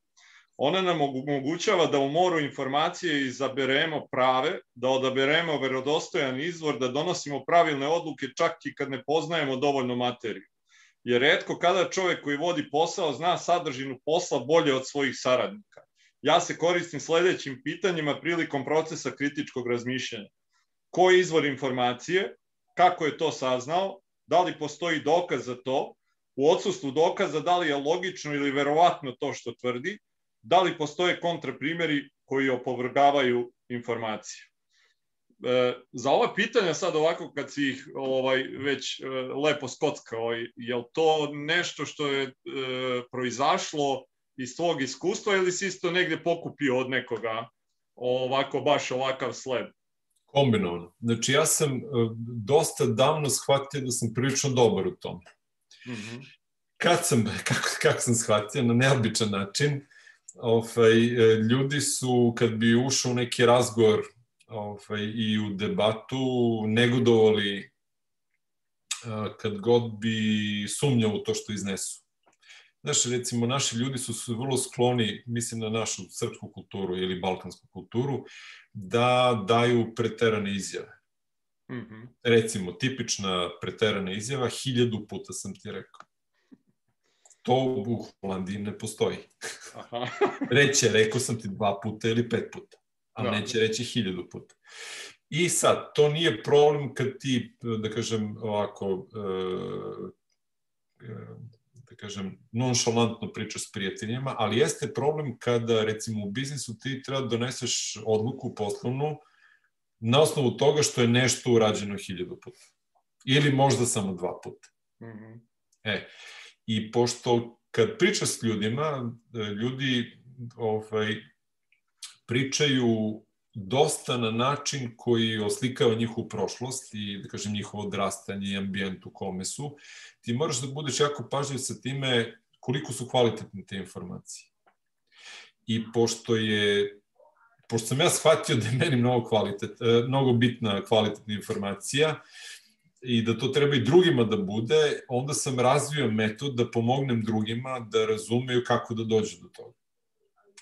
Ona nam omogućava da u moru informacije izaberemo prave, da odaberemo verodostojan izvor, da donosimo pravilne odluke čak i kad ne poznajemo dovoljno materiju. Jer redko kada čovek koji vodi posao zna sadržinu posla bolje od svojih saradnika. Ja se koristim sledećim pitanjima prilikom procesa kritičkog razmišljanja. Ko je izvor informacije? Kako je to saznao? Da li postoji dokaz za to? U odsustvu dokaza da li je logično ili verovatno to što tvrdi? Da li postoje kontraprimeri koji opovrgavaju informacije? E, za ova pitanja sad ovako kad si ih ovaj već e, lepo skockao, je li to nešto što je e, proizašlo iz tvog iskustva ili si isto negde pokupio od nekoga ovako baš ovakav sled? Kombinovano. Znači ja sam e, dosta davno shvatio da sam prilično dobar u tom. Mm -hmm. Kad sam, kako, kako sam shvatio, na neobičan način, ovaj, e, ljudi su, kad bi ušao u neki razgovor ovaj, i u debatu, negodovali e, kad god bi sumnjao u to što iznesu. Znaš, recimo, naši ljudi su, su vrlo skloni, mislim na našu srpsku kulturu ili balkansku kulturu, da daju preterane izjave. Mm -hmm. Recimo, tipična preterana izjava, hiljadu puta sam ti rekao. To u Holandiji ne postoji. Aha. Reće, rekao sam ti dva puta ili pet puta, a da. neće reći hiljadu puta. I sad, to nije problem kad ti, da kažem ovako, e, e, kažem, nonšalantno pričaš s prijateljima, ali jeste problem kada, recimo, u biznisu ti treba da doneseš odluku poslovnu na osnovu toga što je nešto urađeno hiljadu puta. Ili možda samo dva puta. Mm -hmm. E, i pošto kad pričaš s ljudima, ljudi ovaj, pričaju dosta na način koji oslikava njihovu prošlost i, da kažem, njihovo odrastanje i ambijent u kome su, ti moraš da budeš jako pažljiv sa time koliko su kvalitetne te informacije. I pošto je pošto sam ja shvatio da je meni mnogo, kvalitet, e, mnogo bitna kvalitetna informacija i da to treba i drugima da bude, onda sam razvio metod da pomognem drugima da razumeju kako da dođe do toga.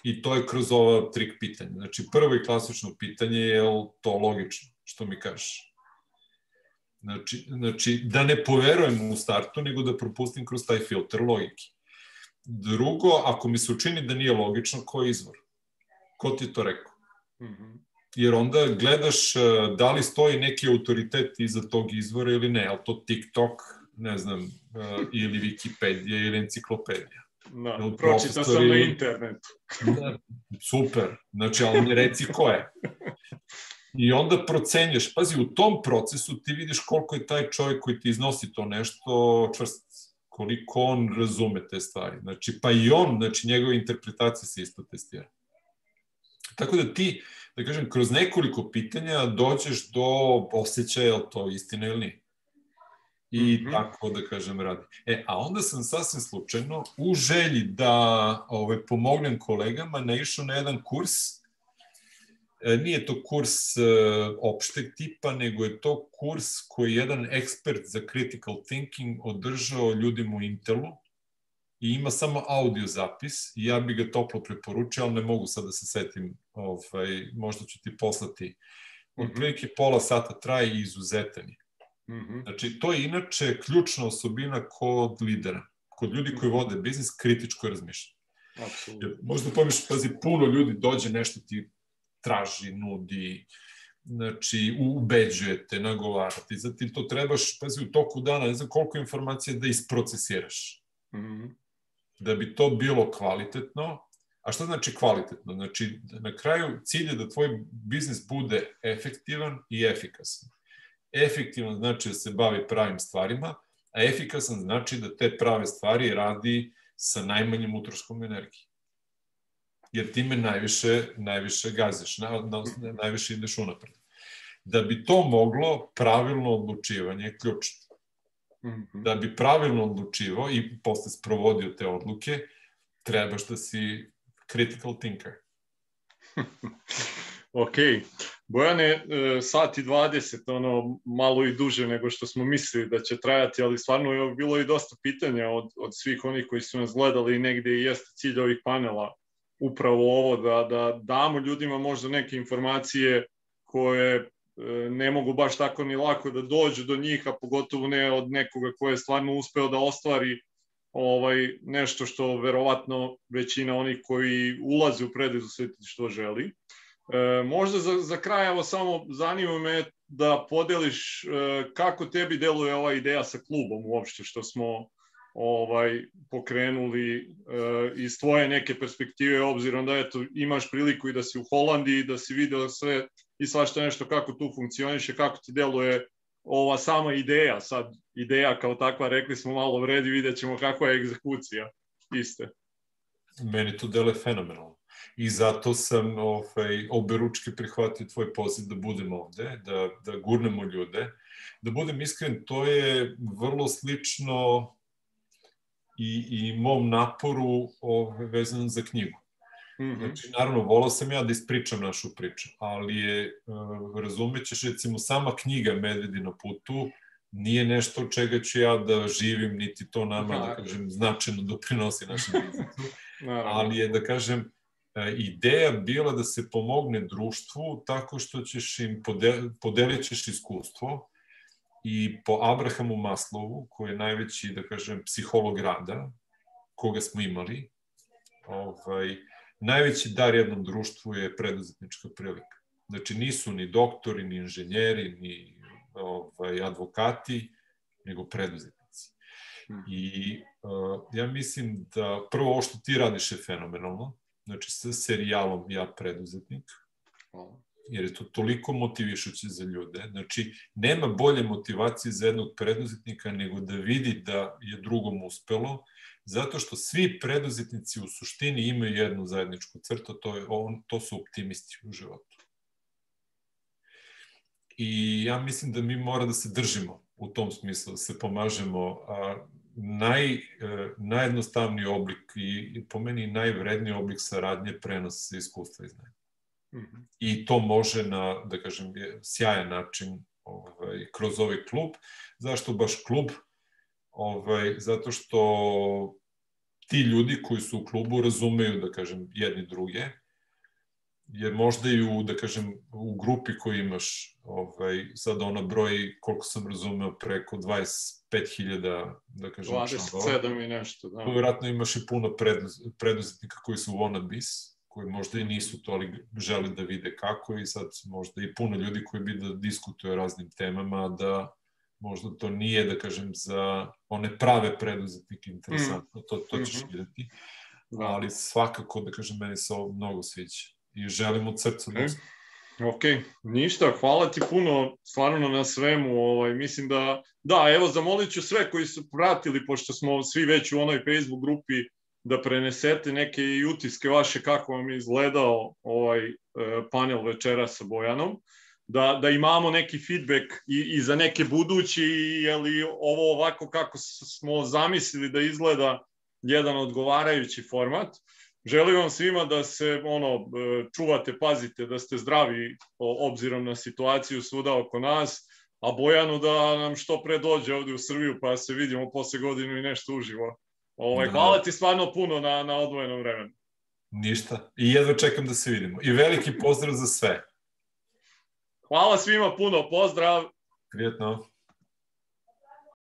I to je kroz ova trik pitanja. Znači, prvo i klasično pitanje je, li to logično, što mi kažeš? Znači, znači, da ne poverujem u startu, nego da propustim kroz taj filter logike. Drugo, ako mi se učini da nije logično, ko je izvor? Ko ti je to rekao? Mm -hmm. Jer onda gledaš e, da li stoji neki autoritet iza tog izvora ili ne, ali to TikTok, ne znam, e, ili Wikipedia ili enciklopedija. Da, pročita sam na internetu. da, super, znači, ali mi reci ko je. I onda procenješ, pazi, u tom procesu ti vidiš koliko je taj čovjek koji ti iznosi to nešto čvrst, koliko on razume te stvari. Znači, pa i on, znači, njegove interpretacije se isto testira. Tako da ti, da kažem, kroz nekoliko pitanja dođeš do osjećaja, je li to istina ili nije i mm -hmm. tako da kažem radi. E, a onda sam sasvim slučajno u želji da ove, pomognem kolegama naišao na jedan kurs e, nije to kurs e, opšteg tipa, nego je to kurs koji je jedan ekspert za critical thinking održao ljudima u Intelu i ima samo audio zapis i ja bih ga toplo preporučio, ali ne mogu sad da se setim, ovaj, možda ću ti poslati. Od mm -hmm. pola sata traje i izuzetan je. Mm -hmm. Znači, to je inače ključna osobina kod lidera, kod ljudi koji mhm. vode biznis, kritičko razmišljanje. Apsolutno. Možda pomiš, pazi, puno ljudi dođe, nešto ti traži, nudi, znači, ubeđujete, nagovarate. Zatim to trebaš, pazi, u toku dana, ne znam koliko informacija da isprocesiraš. Mm -hmm. Da bi to bilo kvalitetno, A šta znači kvalitetno? Znači, na kraju cilj je da tvoj biznis bude efektivan i efikasan. Efektivan znači da se bavi pravim stvarima, a efikasan znači da te prave stvari radi sa najmanjim utroškom energije. Jer time najviše, najviše gaziš, na, na, najviše ideš unapred. Da bi to moglo, pravilno odlučivanje je ključno. Mhm. Da bi pravilno odlučivo i posle sprovodio te odluke, trebaš da si critical thinker. ok. Bojane, e, sat i 20, ono, malo i duže nego što smo mislili da će trajati, ali stvarno je bilo i dosta pitanja od, od svih onih koji su nas gledali i negde i jeste cilj ovih panela upravo ovo, da, da damo ljudima možda neke informacije koje e, ne mogu baš tako ni lako da dođu do njih, a pogotovo ne od nekoga ko je stvarno uspeo da ostvari ovaj nešto što verovatno većina onih koji ulaze u što želi. E, možda za, za kraj, evo samo zanima me da podeliš e, kako tebi deluje ova ideja sa klubom uopšte, što smo ovaj pokrenuli e, iz tvoje neke perspektive, obzirom da eto, imaš priliku i da si u Holandiji, da si video sve i svašta nešto kako tu funkcioniše, kako ti deluje ova sama ideja, sad ideja kao takva, rekli smo malo vredi, vidjet ćemo kakva je egzekucija iste. Meni to dele fenomenalno i zato sam ovaj, oberučke prihvatio tvoj poziv da budem ovde, da, da gurnemo ljude. Da budem iskren, to je vrlo slično i, i mom naporu ovaj, vezano za knjigu. Mm -hmm. Znači, naravno, volao sam ja da ispričam našu priču, ali je, uh, razumećeš, recimo, sama knjiga Medvedi na putu nije nešto od čega ću ja da živim, niti to nama, da kažem, značajno doprinosi našem biznisu, ali je, da kažem, ideja bila da se pomogne društvu tako što ćeš im podelit ćeš iskustvo i po Abrahamu Maslovu, koji je najveći, da kažem, psiholog rada, koga smo imali, ovaj, najveći dar jednom društvu je preduzetnička prilika. Znači nisu ni doktori, ni inženjeri, ni ovaj, advokati, nego preduzetnici. Hmm. I uh, ja mislim da prvo ovo što ti radiš je fenomenalno, znači sa serijalom Ja preduzetnik, jer je to toliko motivišuće za ljude. Znači, nema bolje motivacije za jednog preduzetnika nego da vidi da je drugom uspelo, zato što svi preduzetnici u suštini imaju jednu zajedničku crtu, to, je, on, to su optimisti u životu. I ja mislim da mi mora da se držimo u tom smislu, da se pomažemo, a naj, e, najjednostavniji oblik i, po meni najvredniji oblik saradnje prenosa iskustva i znanja. Mm -hmm. I to može na, da kažem, sjajan način ovaj, kroz ovaj klub. Zašto baš klub? Ovaj, zato što ti ljudi koji su u klubu razumeju, da kažem, jedni druge, jer možda i u, da kažem, u grupi koju imaš, ovaj, sad ona broji, koliko sam razumeo, preko 25.000, da kažem, 27 i nešto, da. Vjerojatno imaš i puno preduz, preduzetnika koji su wannabes, koji možda i nisu to, ali žele da vide kako i sad možda i puno ljudi koji bi da diskutuju o raznim temama, da možda to nije, da kažem, za one prave preduzetnike interesantno, mm. to, to ćeš mm -hmm. videti, da. ali svakako, da kažem, meni se ovo mnogo sviđa i želim od srca da Ok, ništa, hvala ti puno stvarno na svemu, ovaj, mislim da, da, evo zamolit ću sve koji su pratili, pošto smo svi već u onoj Facebook grupi, da prenesete neke i utiske vaše kako vam je izgledao ovaj e, panel večera sa Bojanom, da, da imamo neki feedback i, i za neke budući, je li ovo ovako kako smo zamislili da izgleda jedan odgovarajući format. Želim vam svima da se ono e, čuvate, pazite, da ste zdravi obzirom na situaciju svuda oko nas, a Bojanu da nam što pre dođe ovde u Srbiju pa se vidimo posle godinu i nešto uživo. Ovaj, da. hvala ti stvarno puno na, na odvojenom vremenu. Ništa. I jedva čekam da se vidimo. I veliki pozdrav za sve. Hvala svima puno. Pozdrav. Prijetno.